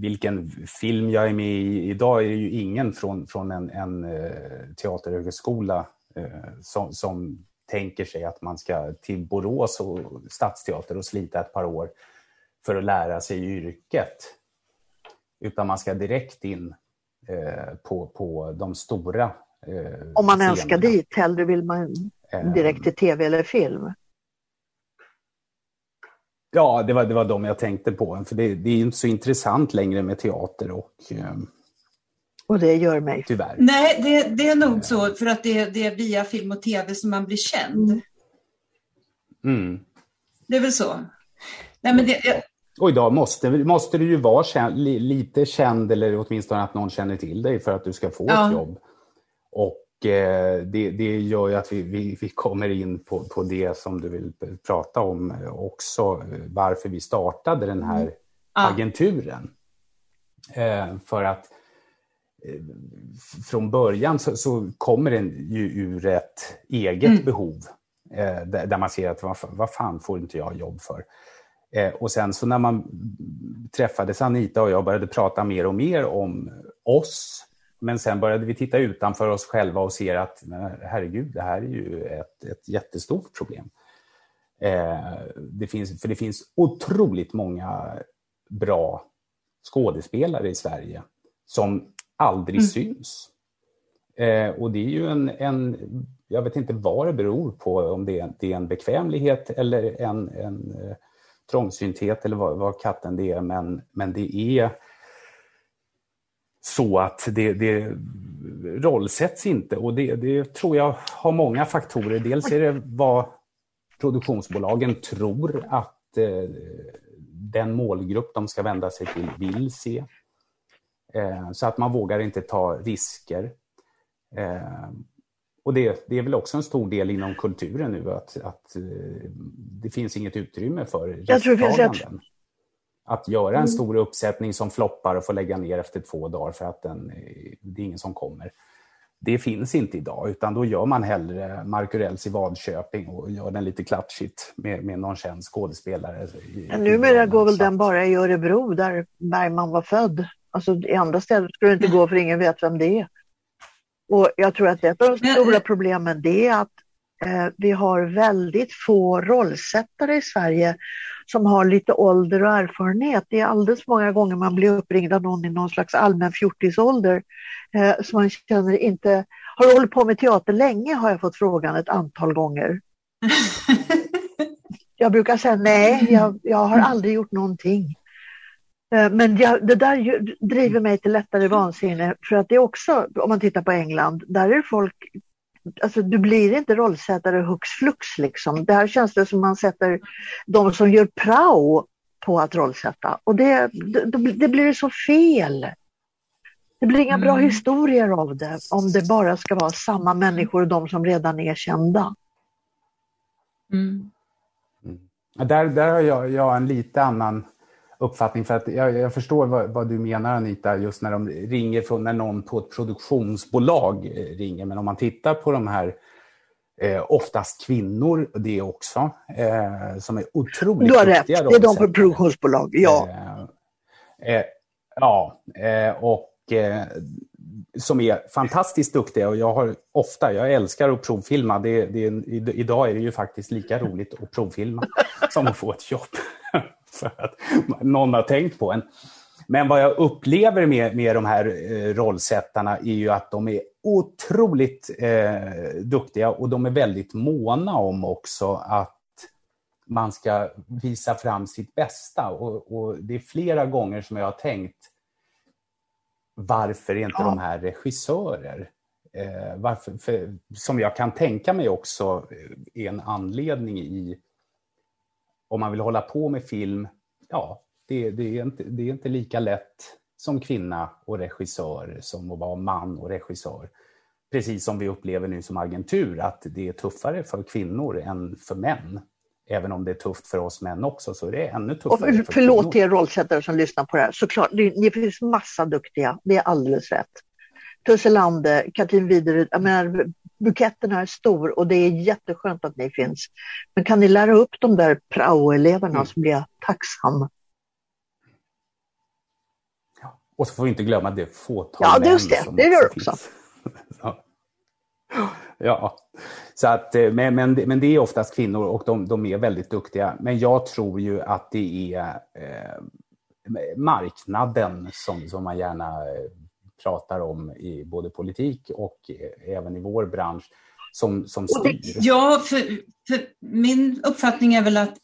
vilken film jag är med i. Idag är det ju ingen från, från en, en eh, teaterhögskola eh, som, som tänker sig att man ska till Borås och Stadsteater och slita ett par år för att lära sig yrket. Utan man ska direkt in eh, på, på de stora eh, Om man ens ska dit, hellre vill man direkt till tv eller film? Ja, det var, det var de jag tänkte på. För det, det är inte så intressant längre med teater och... Eh, och det gör mig. Tyvärr. Nej, det, det är nog så för att det, det är via film och tv som man blir känd. Mm. Det är väl så. Nej, men det, och idag måste, måste du ju vara känd, lite känd eller åtminstone att någon känner till dig för att du ska få ja. ett jobb. Och eh, det, det gör ju att vi, vi, vi kommer in på, på det som du vill prata om också, varför vi startade den här mm. agenturen. Eh, för att eh, från början så, så, kommer den ju ur ett eget mm. behov. Eh, där, man ser att vad, vad fan får inte jag jobb för? Eh, och sen så när man träffades Anita och jag började prata mer och mer om oss, men sen började vi titta utanför oss själva och se att herregud, det här är ju ett, ett jättestort problem. Eh, det finns, för det finns otroligt många bra skådespelare i Sverige som aldrig mm. syns. Eh, och det är ju en, en, jag vet inte vad det beror på, om det är, det är en bekvämlighet eller en, en eh, trångsynthet eller vad, vad katten det är, men, men det är så att det, det rollsätts inte och det, det tror jag har många faktorer. Dels är det vad produktionsbolagen tror att eh, den målgrupp de ska vända sig till vill se. Eh, så att man vågar inte ta risker. Eh, och det, det, är väl också en stor del inom kulturen nu att, att eh, det finns inget utrymme för risktaganden. Att göra en mm. stor uppsättning som floppar och får lägga ner efter två dagar för att den, eh, det är ingen som kommer. Det finns inte idag, utan då gör man hellre Markurells i Vadköping och gör den lite klatschigt med, med någon känd skådespelare. Men numera går väl den bara i Örebro där Bergman var född. Alltså i andra städer skulle det inte gå för ingen vet vem det är. Och jag tror att ett av de stora problemen det är att eh, vi har väldigt få rollsättare i Sverige som har lite ålder och erfarenhet. Det är alldeles många gånger man blir uppringd av någon i någon slags allmän fjortisålder eh, som man känner inte... Har du hållit på med teater länge? har jag fått frågan ett antal gånger. jag brukar säga nej, jag, jag har aldrig gjort någonting. Eh, men det där driver mig till lättare vansinne för att det är också, om man tittar på England, där är folk Alltså du blir inte rollsättare hux flux liksom. Där känns det som man sätter de som gör prao på att rollsätta och det, det, det blir så fel. Det blir inga mm. bra historier av det om det bara ska vara samma människor och de som redan är kända. Mm. Mm. Där, där har jag, jag en lite annan uppfattning. För att jag, jag förstår vad, vad, du menar Anita, just när de ringer från när någon på ett produktionsbolag eh, ringer. Men om man tittar på de här Eh, oftast kvinnor, det också, eh, som är otroligt Du har rätt, det är de på produktionsbolag, ja. Eh, eh ja, eh, och eh, som är fantastiskt duktiga och jag har ofta, jag älskar att provfilma. Det, det, idag är det ju faktiskt lika roligt att provfilma som att få ett jobb. för att någon har tänkt på en. Men vad jag upplever med, med de här eh, rollsättarna är ju att de är otroligt eh, duktiga och de är väldigt måna om också att man ska visa fram sitt bästa. Och, och det är flera gånger som jag har tänkt varför är inte ja. de här regissörer? Eh, varför, för, som jag kan tänka mig också eh, är en anledning i om man vill hålla på med film, ja, det, det, är inte, det är inte lika lätt som kvinna och regissör som att vara man och regissör. Precis som vi upplever nu som agentur, att det är tuffare för kvinnor än för män. Även om det är tufft för oss män också, så är det ännu tuffare. Och för förlåt till er rollsättare som lyssnar på det här. Såklart, det, det finns massa duktiga, det är alldeles rätt. Tusse Lande, Katrin Widerud, jag menar, buketten är stor och det är jätteskönt att ni finns. Men kan ni lära upp de där praoeleverna mm. så blir jag tacksam. Och så får vi inte glömma det fåtal ja, män just det. som det gör också. ja, så att, eh, men, men, men det är oftast kvinnor och de, de är väldigt duktiga. Men jag tror ju att det är eh, marknaden som, som man gärna eh, pratar om i både politik och även i vår bransch som, som styr. ja, för, för min uppfattning är väl att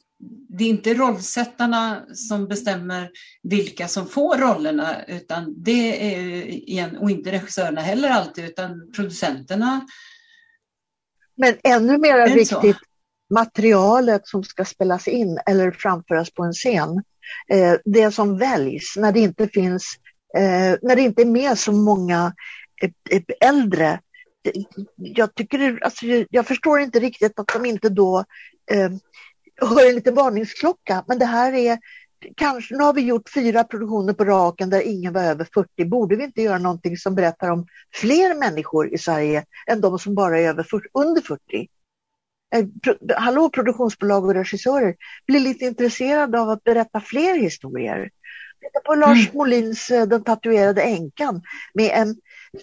det är inte rollsättarna som bestämmer vilka som får rollerna utan det är igen, och inte regissörerna heller alltid utan producenterna. Men ännu mer viktigt, materialet som ska spelas in eller framföras på en scen. Eh, det som väljs när det inte finns eh, när det inte är med så många äldre. Jag, tycker, alltså, jag förstår inte riktigt att de inte då eh, hör en liten varningsklocka. Men det här är kanske, nu har vi gjort fyra produktioner på raken där ingen var över 40. Borde vi inte göra någonting som berättar om fler människor i Sverige än de som bara är över 40, under 40? Eh, hallå produktionsbolag och regissörer, bli lite intresserade av att berätta fler historier. Titta på Lars mm. Molins eh, Den tatuerade änkan med en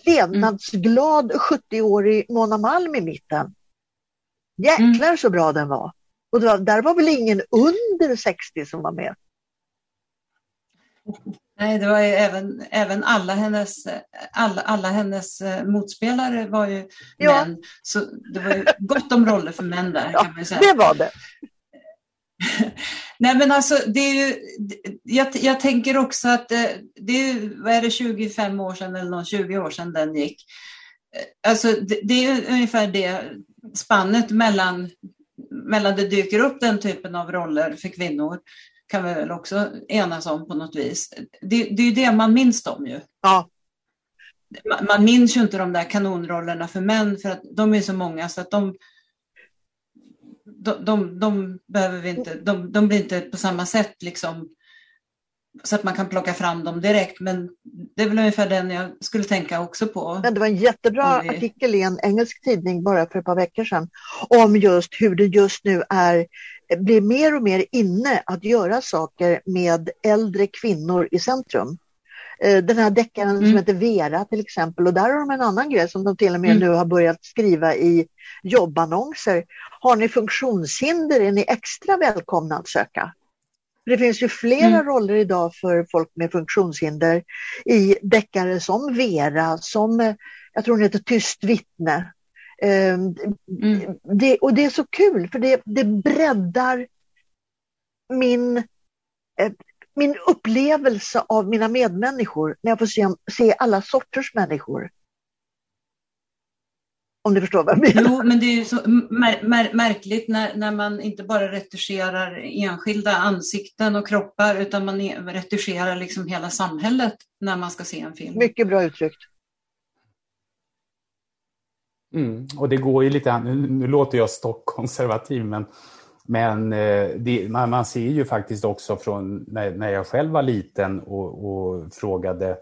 levnadsglad 70-årig Mona Malm i mitten. Jäklar mm. så bra den var. Och var, där var väl ingen under 60 som var med? Nej, det var ju även, även alla, hennes, alla, alla hennes eh, motspelare var ju ja. män. Så det var ju gott om roller för män där ja, kan man säga. Det var det. Nej men alltså det är ju, jag, jag tänker också att eh, det är, vad är det, 25 år sedan eller någon 20 år sedan den gick. Eh, alltså det, det är ungefär det spannet mellan, mellan det dyker upp den typen av roller för kvinnor kan vi väl också enas om på något vis. Det, det är ju det man minns dem ju. Ja. Man, man minns ju inte de där kanonrollerna för män för att de är så många så att de de, de, de, behöver vi inte, de, de blir inte på samma sätt liksom, så att man kan plocka fram dem direkt. Men det är väl ungefär den jag skulle tänka också på. Men det var en jättebra vi... artikel i en engelsk tidning bara för ett par veckor sedan om just hur det just nu är, blir mer och mer inne att göra saker med äldre kvinnor i centrum. Eh, den här deckaren mm. som heter Vera till exempel och där har de en annan grej som de till och med mm. nu har börjat skriva i jobbannonser. Har ni funktionshinder är ni extra välkomna att söka. Det finns ju flera mm. roller idag för folk med funktionshinder i deckare som Vera, som eh, jag tror hon heter Tyst vittne. Ehm, mm. Det, och det är så kul för det, det breddar min, eh, min upplevelse av mina medmänniskor när jag får se, se alla sorters människor. Om du förstår vad jag menar. Jo, men det är så mär, mär, märkligt när, när man inte bara retuscherar enskilda ansikten och kroppar utan man retuscherar liksom hela samhället när man ska se en film. Mycket bra uttryckt. Mm, och det går ju lite, nu, nu låter jag stockkonservativ, men, men eh, det, man, man, ser ju faktiskt också från när, när jag själv var liten och, och, frågade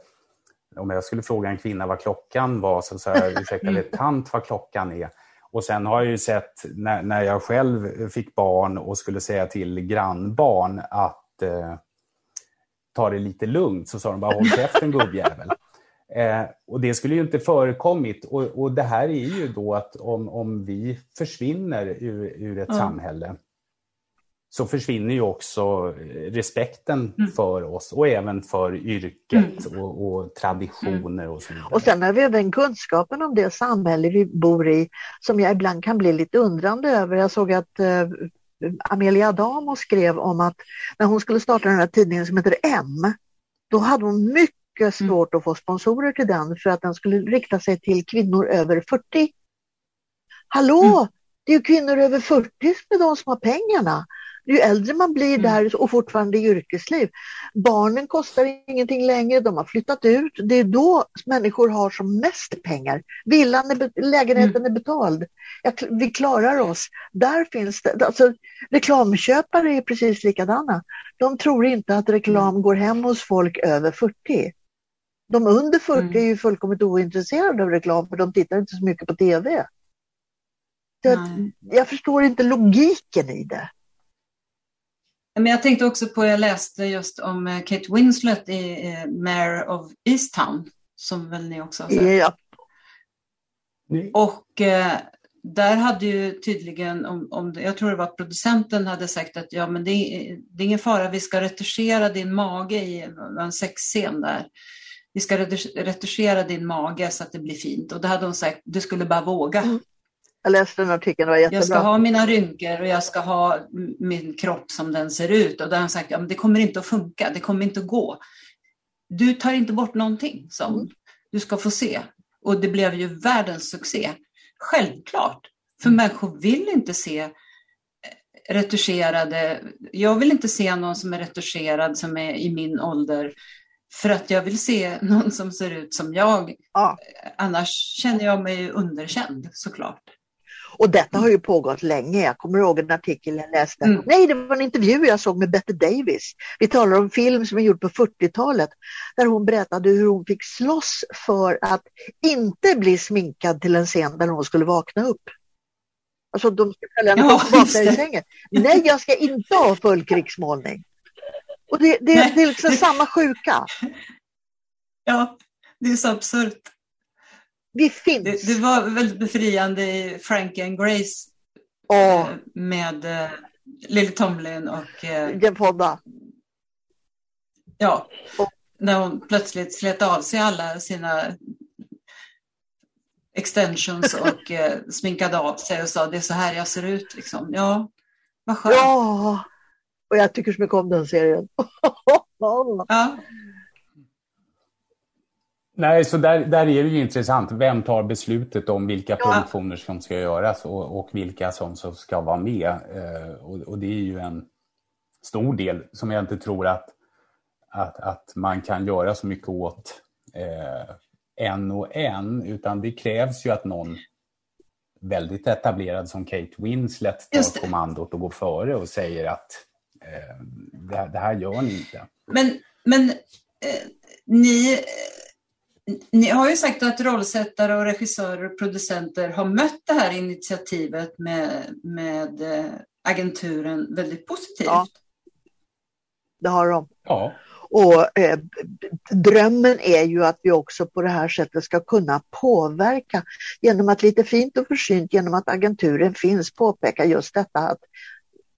om jag skulle fråga en kvinna vad klockan var så sa jag ursäkta eller tant vad klockan är. Och sen har jag ju sett när, när jag själv fick barn och skulle säga till grannbarn att eh, ta det lite lugnt så sa de bara håll käften gubbjävel. Eh, och det skulle ju inte förekommit. Och, och det här är ju då att om, om vi försvinner ur, ur ett mm. samhälle så försvinner ju också respekten mm. för oss och även för yrket mm. och, och, traditioner och så vidare. Och sen har vi även kunskapen om det samhälle vi bor i som jag ibland kan bli lite undrande över. Jag såg att eh, Amelia Adamo skrev om att när hon skulle starta den här tidningen som heter M, då hade hon mycket mycket mm. svårt att få sponsorer till den för att den skulle rikta sig till kvinnor över 40. Hallå, mm. det är ju kvinnor över 40 som är de som har pengarna. Ju äldre man blir mm. där och fortfarande i yrkesliv. Barnen kostar ingenting längre, de har flyttat ut. Det är då människor har som mest pengar. Villan är, lägenheten mm. är betald. vi klarar oss. Där finns det, alltså, reklamköpare är precis likadana. De tror inte att reklam mm. går hem hos folk över 40. De under 40 mm. är ju fullkomligt ointresserade av reklam för de tittar inte så mycket på TV. Så jag förstår inte logiken i det. Men jag tänkte också på, jag läste just om eh, Kate Winslet i eh, Mayor of Easttown, som väl ni också har sett. Ja. Och eh, där hade ju tydligen, om, om jag tror det var producenten hade sagt att ja men det är, det är ingen fara, vi ska retuschera din mage i en sexscen där vi ska retuschera din mage så att det blir fint. Och då hade hon sagt, du skulle bara våga. Mm. Jag läste den artikeln, det var jättebra. Jag ska ha mina rynkor och jag ska ha min kropp som den ser ut. Och då har hon sagt, ja, men det kommer inte att funka, det kommer inte att gå. Du tar inte bort någonting som mm. du ska få se. Och det blev ju världens succé. Självklart, för mm. människor vill inte se eh, retuscherade, jag vill inte se någon som är retuscherad som är i min ålder för att jag vill se någon som ser ut som jag. Ja. Annars känner jag mig underkänd såklart. Och detta har ju pågått länge. Jag kommer ihåg en artikel jag läste. Mm. Nej, det var en intervju jag såg med Bette Davis. Vi talar om film som är gjord på 40-talet. Där hon berättade hur hon fick slåss för att inte bli sminkad till en scen där hon skulle vakna upp. Alltså de ska följa henne ja, vakna i sängen. Nej, jag ska inte ha full krigsmålning. Och det, det, det är liksom samma sjuka. Ja, det är så absurt. Vi finns. Det, det, var väldigt befriande i Frank and Grace oh. med eh, Lily Tomlin och eh, Jen Fonda. Ja, oh. när hon plötsligt slet av sig alla sina extensions och eh, sminkade av sig och sa det är så här jag ser ut. Liksom. Ja, vad skönt. Ja. Och jag tycker så mycket om den serien. ja. Nej, så där, där är det ju intressant. Vem tar beslutet om vilka ja. produktioner som ska göras och, och vilka som, som ska vara med? Eh, och, och, det är ju en stor del som jag inte tror att, att, att man kan göra så mycket åt eh, en och en, utan det krävs ju att någon väldigt etablerad som Kate Winslet tar kommandot och går före och säger att Eh, det, det, här gör ni inte. Men, men eh, ni, ni har ju sagt att rollsättare och regissörer och producenter har mött det här initiativet med, med eh, agenturen väldigt positivt. Ja, det har de. Ja. Och eh, drömmen är ju att vi också på det här sättet ska kunna påverka genom att lite fint och försynt genom att agenturen finns påpeka just detta att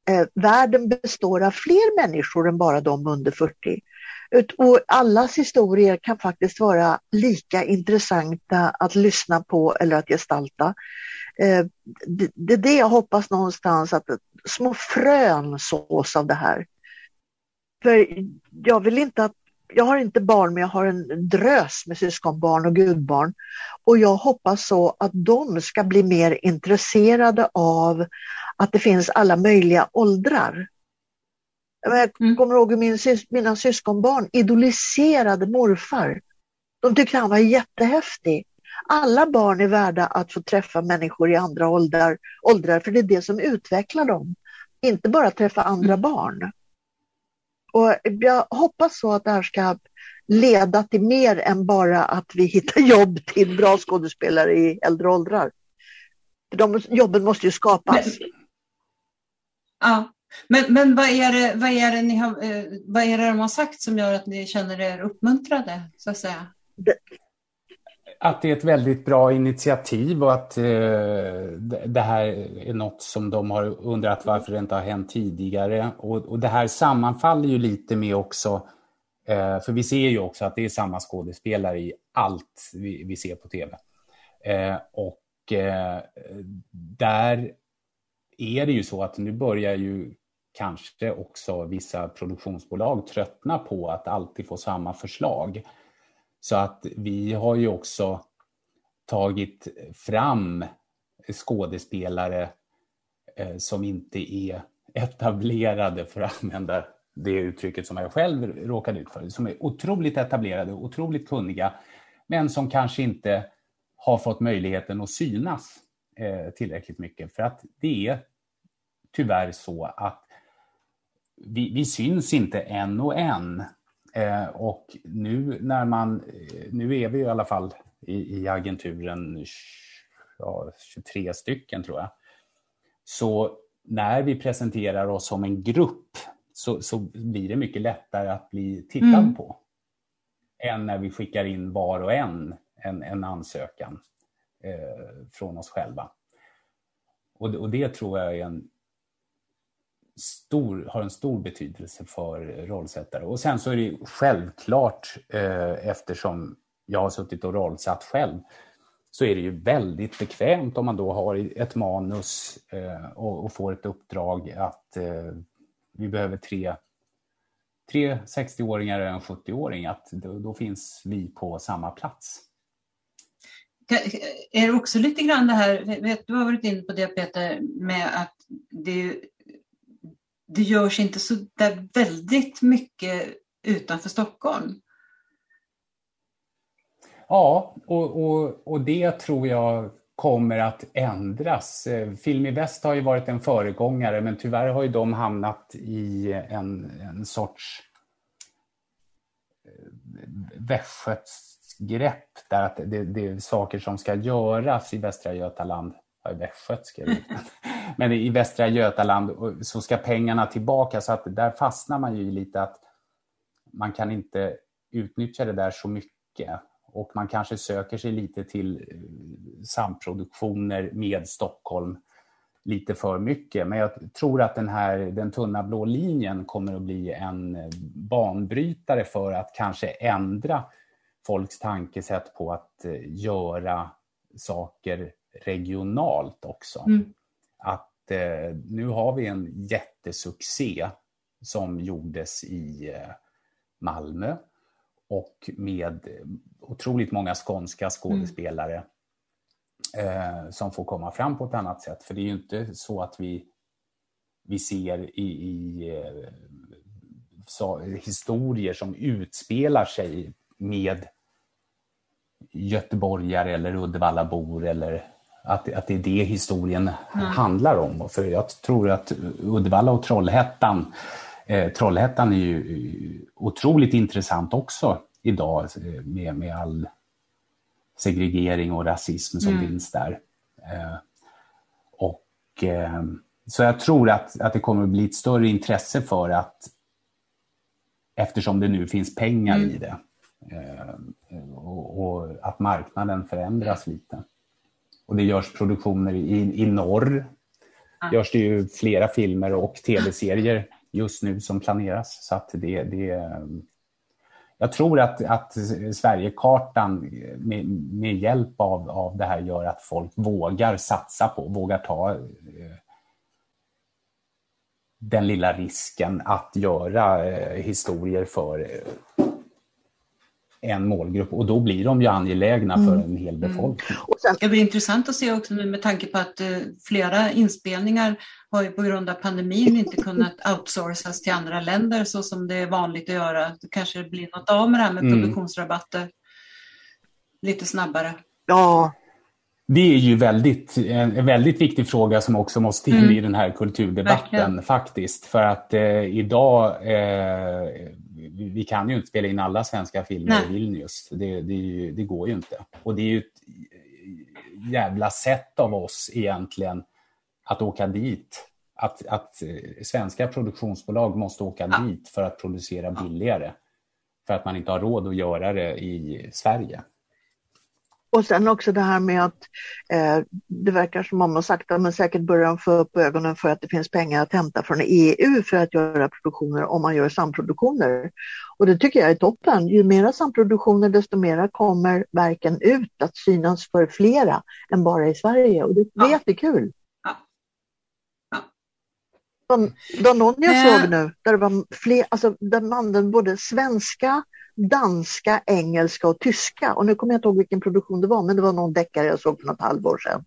eh, världen består av fler människor än bara de under 40. Och allas historier kan faktiskt vara lika intressanta att lyssna på eller att gestalta. Eh, det är det jag hoppas någonstans att små frön sås av det här. För jag vill inte att jag har inte barn men jag har en drös med syskonbarn och gudbarn. Och jag hoppas så att de ska bli mer intresserade av att det finns alla möjliga åldrar. Jag mm. kommer ihåg hur min, mina syskonbarn idoliserade morfar. De tyckte han var jättehäftig. Alla barn är värda att få träffa människor i andra åldrar, åldrar för det är det som utvecklar dem. Inte bara träffa andra mm. barn. Och jag hoppas så att det här ska leda till mer än bara att vi hittar jobb till bra skådespelare i äldre åldrar. De jobben måste ju skapas. Men, ja, men, men vad, är det, vad, är det ni har, eh, vad är det de har sagt som gör att ni känner er uppmuntrade? Så att säga? Att det är ett väldigt bra initiativ och att eh, det här är något som de har undrat varför det inte har hänt tidigare. Och, och det här sammanfaller ju lite med också, eh, för vi ser ju också att det är samma skådespelare i allt vi, vi ser på tv. Eh, och eh, där är det ju så att nu börjar ju kanske också vissa produktionsbolag tröttna på att alltid få samma förslag. Så att vi har ju också tagit fram skådespelare eh, som inte är etablerade, för att använda det uttrycket som jag själv råkade ut för, som är otroligt etablerade, otroligt kunniga, men som kanske inte har fått möjligheten att synas eh, tillräckligt mycket. För att det är tyvärr så att vi, vi syns inte en och en Eh, och nu när man, eh, nu är vi i alla fall i, i agenturen ja, 23 stycken tror jag. Så när vi presenterar oss som en grupp så, så blir det mycket lättare att bli tittad mm. på. Än när vi skickar in var och en en, en ansökan eh, från oss själva. Och, och det tror jag är en stor, har en stor betydelse för rollsättare. Och sen så är det självklart, eh, eftersom jag har suttit och rollsatt själv, så är det ju väldigt bekvämt om man då har ett manus eh, och, och, får ett uppdrag att eh, vi behöver tre, tre 60-åringar och en 70-åring, att då, då finns vi på samma plats. Är det också lite grann det här, vet, du har varit inne på det Peter, med att det det görs inte så där väldigt mycket utanför Stockholm. Ja, och, och, och det tror jag kommer att ändras. Eh, Film i Väst har ju varit en föregångare men tyvärr har ju de hamnat i en, en sorts eh, västgötsgrepp där att det, det, är saker som ska göras i Västra Götaland ja, västgötska men i Västra Götaland så ska pengarna tillbaka så att där fastnar man ju lite att man kan inte utnyttja det där så mycket och man kanske söker sig lite till eh, samproduktioner med Stockholm lite för mycket. Men jag tror att den här den tunna blå linjen kommer att bli en eh, banbrytare för att kanske ändra folks tankesätt på att eh, göra saker regionalt också. Mm. Att eh, nu har vi en jättesuccé som gjordes i eh, Malmö och med otroligt många skånska skådespelare mm. eh, som får komma fram på ett annat sätt. För det är ju inte så att vi, vi ser i, i eh, så, historier som utspelar sig med göteborgare eller Uddevallabor eller att, att det är det historien mm. handlar om. För jag tror att Uddevalla och Trollhättan, eh, Trollhättan är ju otroligt intressant också idag eh, med, med all segregering och rasism som mm. finns där. Eh, och, eh, så jag tror att, att det kommer att bli ett större intresse för att eftersom det nu finns pengar mm. i det. Eh, och, och, att marknaden förändras lite. Och det görs produktioner i, i norr. Ja. görs det ju flera filmer och tv-serier just nu som planeras. Så att det, det, jag tror att, att Sverigekartan med, med hjälp av, av det här gör att folk vågar satsa på, vågar ta eh, den lilla risken att göra eh, historier för eh, en målgrupp och då blir de ju angelägna för mm. en hel mm. befolkning. Mm. Sen... Det blir intressant att se också nu med tanke på att eh, flera inspelningar har ju på grund av pandemin inte kunnat outsourcas till andra länder så som det är vanligt att göra. Det kanske blir något av med det här med mm. produktionsrabatter lite snabbare. Ja, det är ju väldigt, en väldigt viktig fråga som också måste in mm. i den här kulturdebatten Verkligen. faktiskt. För att eh, idag, eh, vi kan ju inte spela in alla svenska filmer Nej. i Vilnius. Det, det, det, går ju inte. Och det är ju ett jävla sätt av oss egentligen att åka dit. Att, att eh, svenska produktionsbolag måste åka ja. dit för att producera billigare. För att man inte har råd att göra det i Sverige. Och sen också det här med att eh, det verkar som om man sakta men säkert börjar få upp ögonen för att det finns pengar att hämta från EU för att göra produktioner om man gör samproduktioner. Och det tycker jag är toppen. Ju mera samproduktioner desto mera kommer verken ut att synas för flera än bara i Sverige och det, är ja. jättekul. Ja. Ja. Någon jag såg nu, där det var fler, alltså där man både svenska danska, engelska och tyska. Och nu kommer jag inte ihåg vilken produktion det var, men det var någon deckare jag såg för något halvår sedan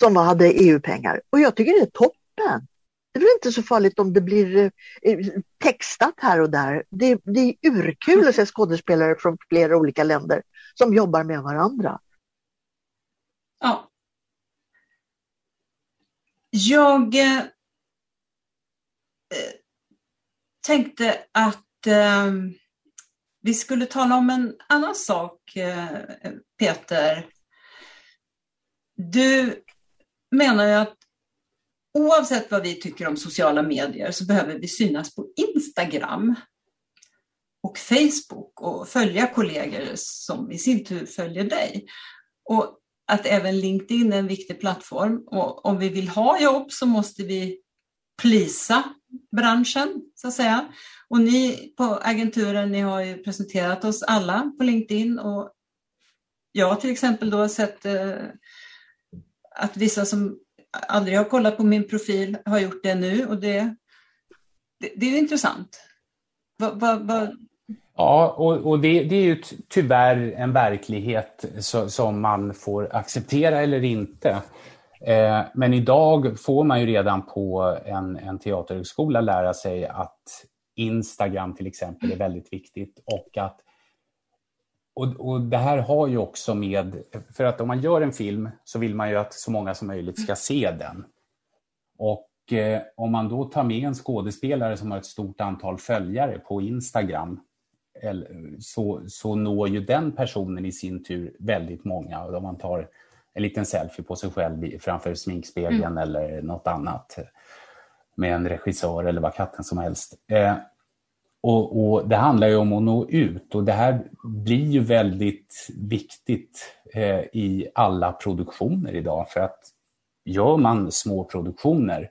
som hade EU-pengar. Och jag tycker det är toppen. Det är väl inte så farligt om det blir eh, textat här och där. Det, det är urkul att se skådespelare från flera olika länder som jobbar med varandra. Ja. Jag eh, eh tänkte att eh, vi skulle tala om en annan sak, eh, Peter. Du menar ju att oavsett vad vi tycker om sociala medier så behöver vi synas på Instagram och Facebook och följa kollegor som i sin tur följer dig. Och att även LinkedIn är en viktig plattform och om vi vill ha jobb så måste vi plisa branschen så att säga. Och ni på agenturen, ni har ju presenterat oss alla på LinkedIn och jag till exempel då har sett eh, att vissa som aldrig har kollat på min profil har gjort det nu och det, det, det är intressant. Va, va, va... Ja, och, och det, det, är ju tyvärr en verklighet så, som man får acceptera eller inte. Eh, men idag får man ju redan på en, en teaterhögskola lära sig att Instagram till exempel är väldigt viktigt och att och, och det här har ju också med, för att om man gör en film så vill man ju att så många som möjligt ska se den. Och eh, om man då tar med en skådespelare som har ett stort antal följare på Instagram så, så når ju den personen i sin tur väldigt många. Och om man tar en liten selfie på sig själv framför sminkspegeln mm. eller något annat med en regissör eller vad katten som helst. Eh, och, och, Det handlar ju om att nå ut och det här blir ju väldigt viktigt eh, i alla produktioner idag för att gör man små produktioner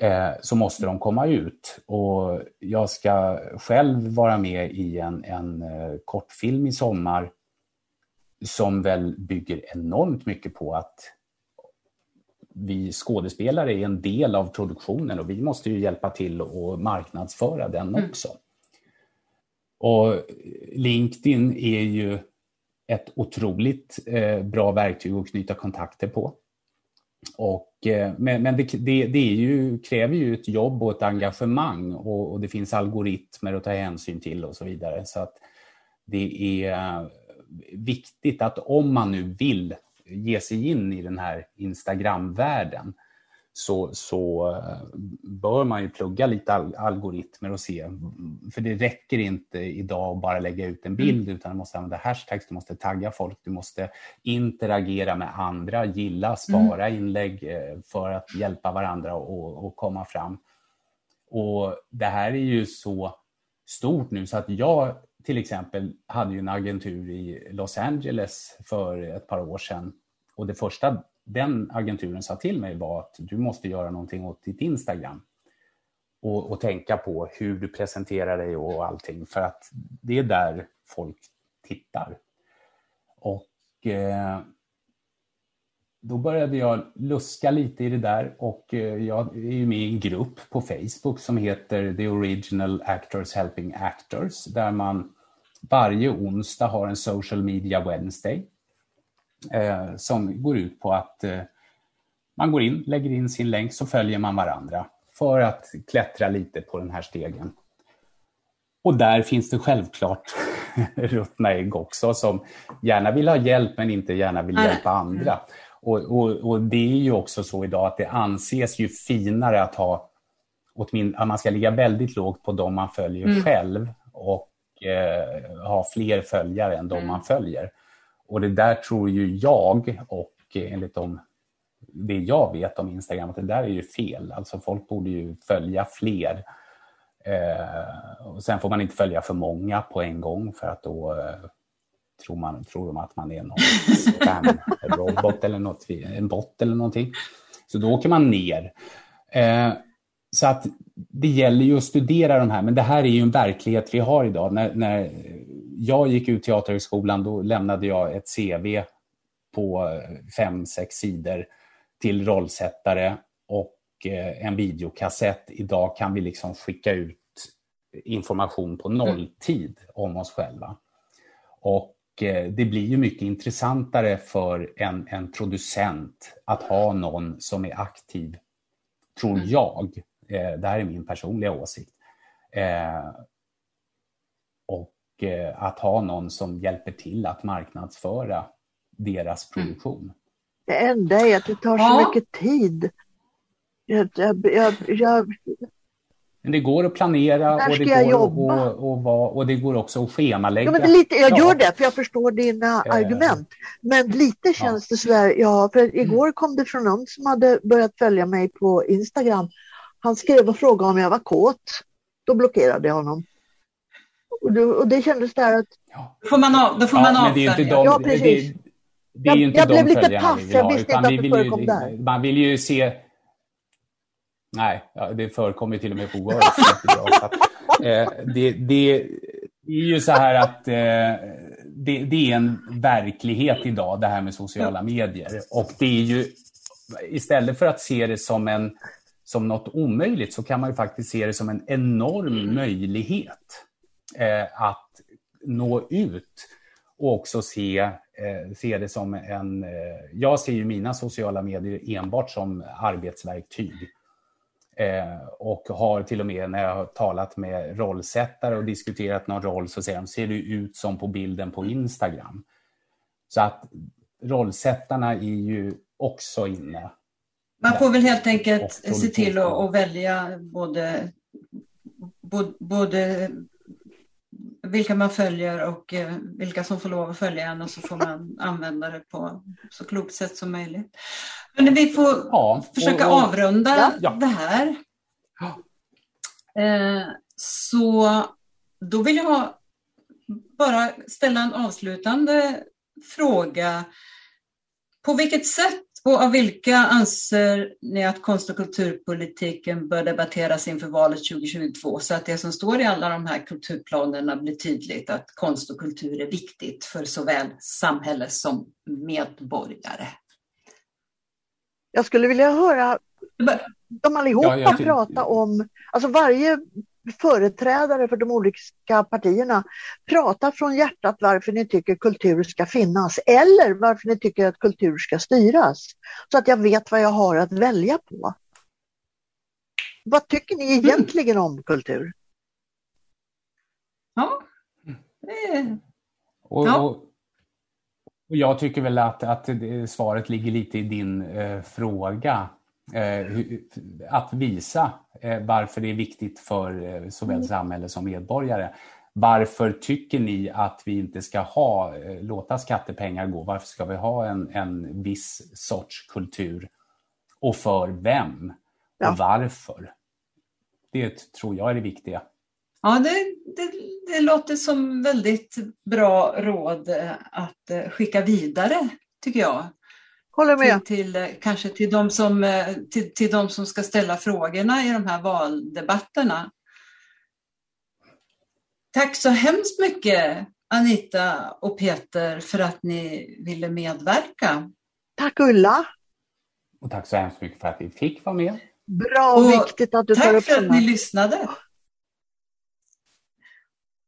eh, så måste de komma ut. Och jag ska själv vara med i en, en eh, kortfilm i sommar som väl bygger enormt mycket på att vi skådespelare är en del av produktionen och vi måste ju hjälpa till att marknadsföra den mm. också. Mm. Och LinkedIn är ju ett otroligt eh, bra verktyg att knyta kontakter på. Och, eh, men men det, det, det ju, kräver ju ett jobb och ett engagemang och, och, det finns algoritmer att ta hänsyn till och så vidare. Så att det är viktigt att om man nu vill ge sig in i den här Instagram-världen så, så eh, bör man ju plugga lite algoritmer och se. För det räcker inte idag att bara lägga ut en bild mm. utan du måste använda hashtags, du måste tagga folk, du måste interagera med andra, gilla, spara mm. inlägg eh, för att hjälpa varandra och, och komma fram. Och det här är ju så stort nu så att jag till exempel hade ju en agentur i Los Angeles för ett par år sedan. Och det första den agenturen sa till mig var att du måste göra någonting åt ditt Instagram. Och, och tänka på hur du presenterar dig och allting. För att det är där folk tittar. Och eh, då började jag luska lite i det där och eh, jag är ju med i en grupp på Facebook som heter The Original Actors Helping Actors där man varje onsdag har en Social Media Wednesday eh, som går ut på att eh, man går in, lägger in sin länk så följer man varandra för att klättra lite på den här stegen. Och där finns det självklart ruttna ägg också som gärna vill ha hjälp men inte gärna vill hjälpa andra. Och, och, och, det är ju också så idag att det anses ju finare att ha att man ska ligga väldigt lågt på de man följer mm. själv och eh, ha fler följare än de mm. man följer. Och det där tror ju jag och enligt de, det jag vet om Instagram att det där är ju fel. Alltså folk borde ju följa fler. Eh, och sen får man inte följa för många på en gång för att då eh, tror, man, tror de att man är någon spam-robot eller något, en bot eller någonting. Så då åker man ner. Eh, så att det gäller ju att studera de här, men det här är ju en verklighet vi har idag. När, när jag gick ut Teaterhögskolan då lämnade jag ett CV på fem, sex sidor till rollsättare och eh, en videokassett. Idag kan vi liksom skicka ut information på nolltid om oss själva. Och Eh, det blir ju mycket intressantare för en, en producent att ha någon som är aktiv, tror mm. jag. Eh, det här är min personliga åsikt. Eh, och att ha någon som hjälper till att marknadsföra deras mm. produktion. Det enda är att det tar så ja. mycket tid. Jag, jag, jag, men det går att planera och det, går och, och, och, och, det går också att schemalägga. Ja, men det lite, jag gör det, för jag förstår dina eh. argument. Men lite känns ja. det sådär, ja, för igår kom det från någon som hade börjat följa mig på Instagram. Han skrev och frågade om jag var kåt. Då blockerade jag honom. Och, det, och det kändes där att... Ja. Får man av, då får ja, man avfölja. Ja, precis. Det, det är ju inte jag, jag blev lite paff, jag visste inte att det förekom där. Man vill ju se Nej, det förekommer till och med på Word. eh, det, det, är ju så här att eh, det, det, är en verklighet idag, det här med sociala medier. Och det är ju, istället för att se det som, en, som något omöjligt så kan man ju faktiskt se det som en enorm möjlighet eh, att nå ut och också se, eh, se det som en... Jag ser ju mina sociala medier enbart som arbetsverktyg. Eh, och har till och med när jag har talat med rollsättare och diskuterat någon roll så säger de, ser du ut som på bilden på Instagram? Så att rollsättarna är ju också inne. Man får väl helt enkelt se till att välja både, både vilka man följer och eh, vilka som får lov att följa en och så får man använda det på så klokt sätt som möjligt. Men vi får ja, försöka och, och, avrunda ja. det här. Ja. Eh, så då vill jag bara ställa en avslutande fråga. På vilket sätt och av vilka anser ni att konst och kulturpolitiken bör debatteras inför valet 2022 så att det som står i alla de här kulturplanerna blir tydligt att konst och kultur är viktigt för såväl samhälle som medborgare? Jag skulle vilja höra de allihopa ja, prata om, alltså varje företrädare för de olika partierna prata från hjärtat varför ni tycker kultur ska finnas eller varför ni tycker att kultur ska styras. Så att jag vet vad jag har att välja på. Vad tycker ni egentligen mm. om kultur? Ja. Mm. Och, och, och, jag tycker väl att, att svaret ligger lite i din eh, fråga. Eh, att visa eh, varför det är viktigt för eh, såväl mm. samhälle som medborgare. Varför tycker ni att vi inte ska ha, låta skattepengar gå? Varför ska vi ha en, en viss sorts kultur? Och för vem? Och ja. varför? Det tror jag är det viktiga. Ja, det, det, det, låter som väldigt bra råd att skicka vidare, tycker jag. Håller med. Till, till, kanske till de, som, till, till de som ska ställa frågorna i de här valdebatterna. Tack så hemskt mycket Anita och Peter för att ni ville medverka. Tack Ulla. Och tack så hemskt mycket för att vi fick vara med. Bra och, och viktigt att du tar upp Tack för att ni lyssnade.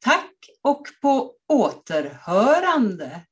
Tack och på återhörande!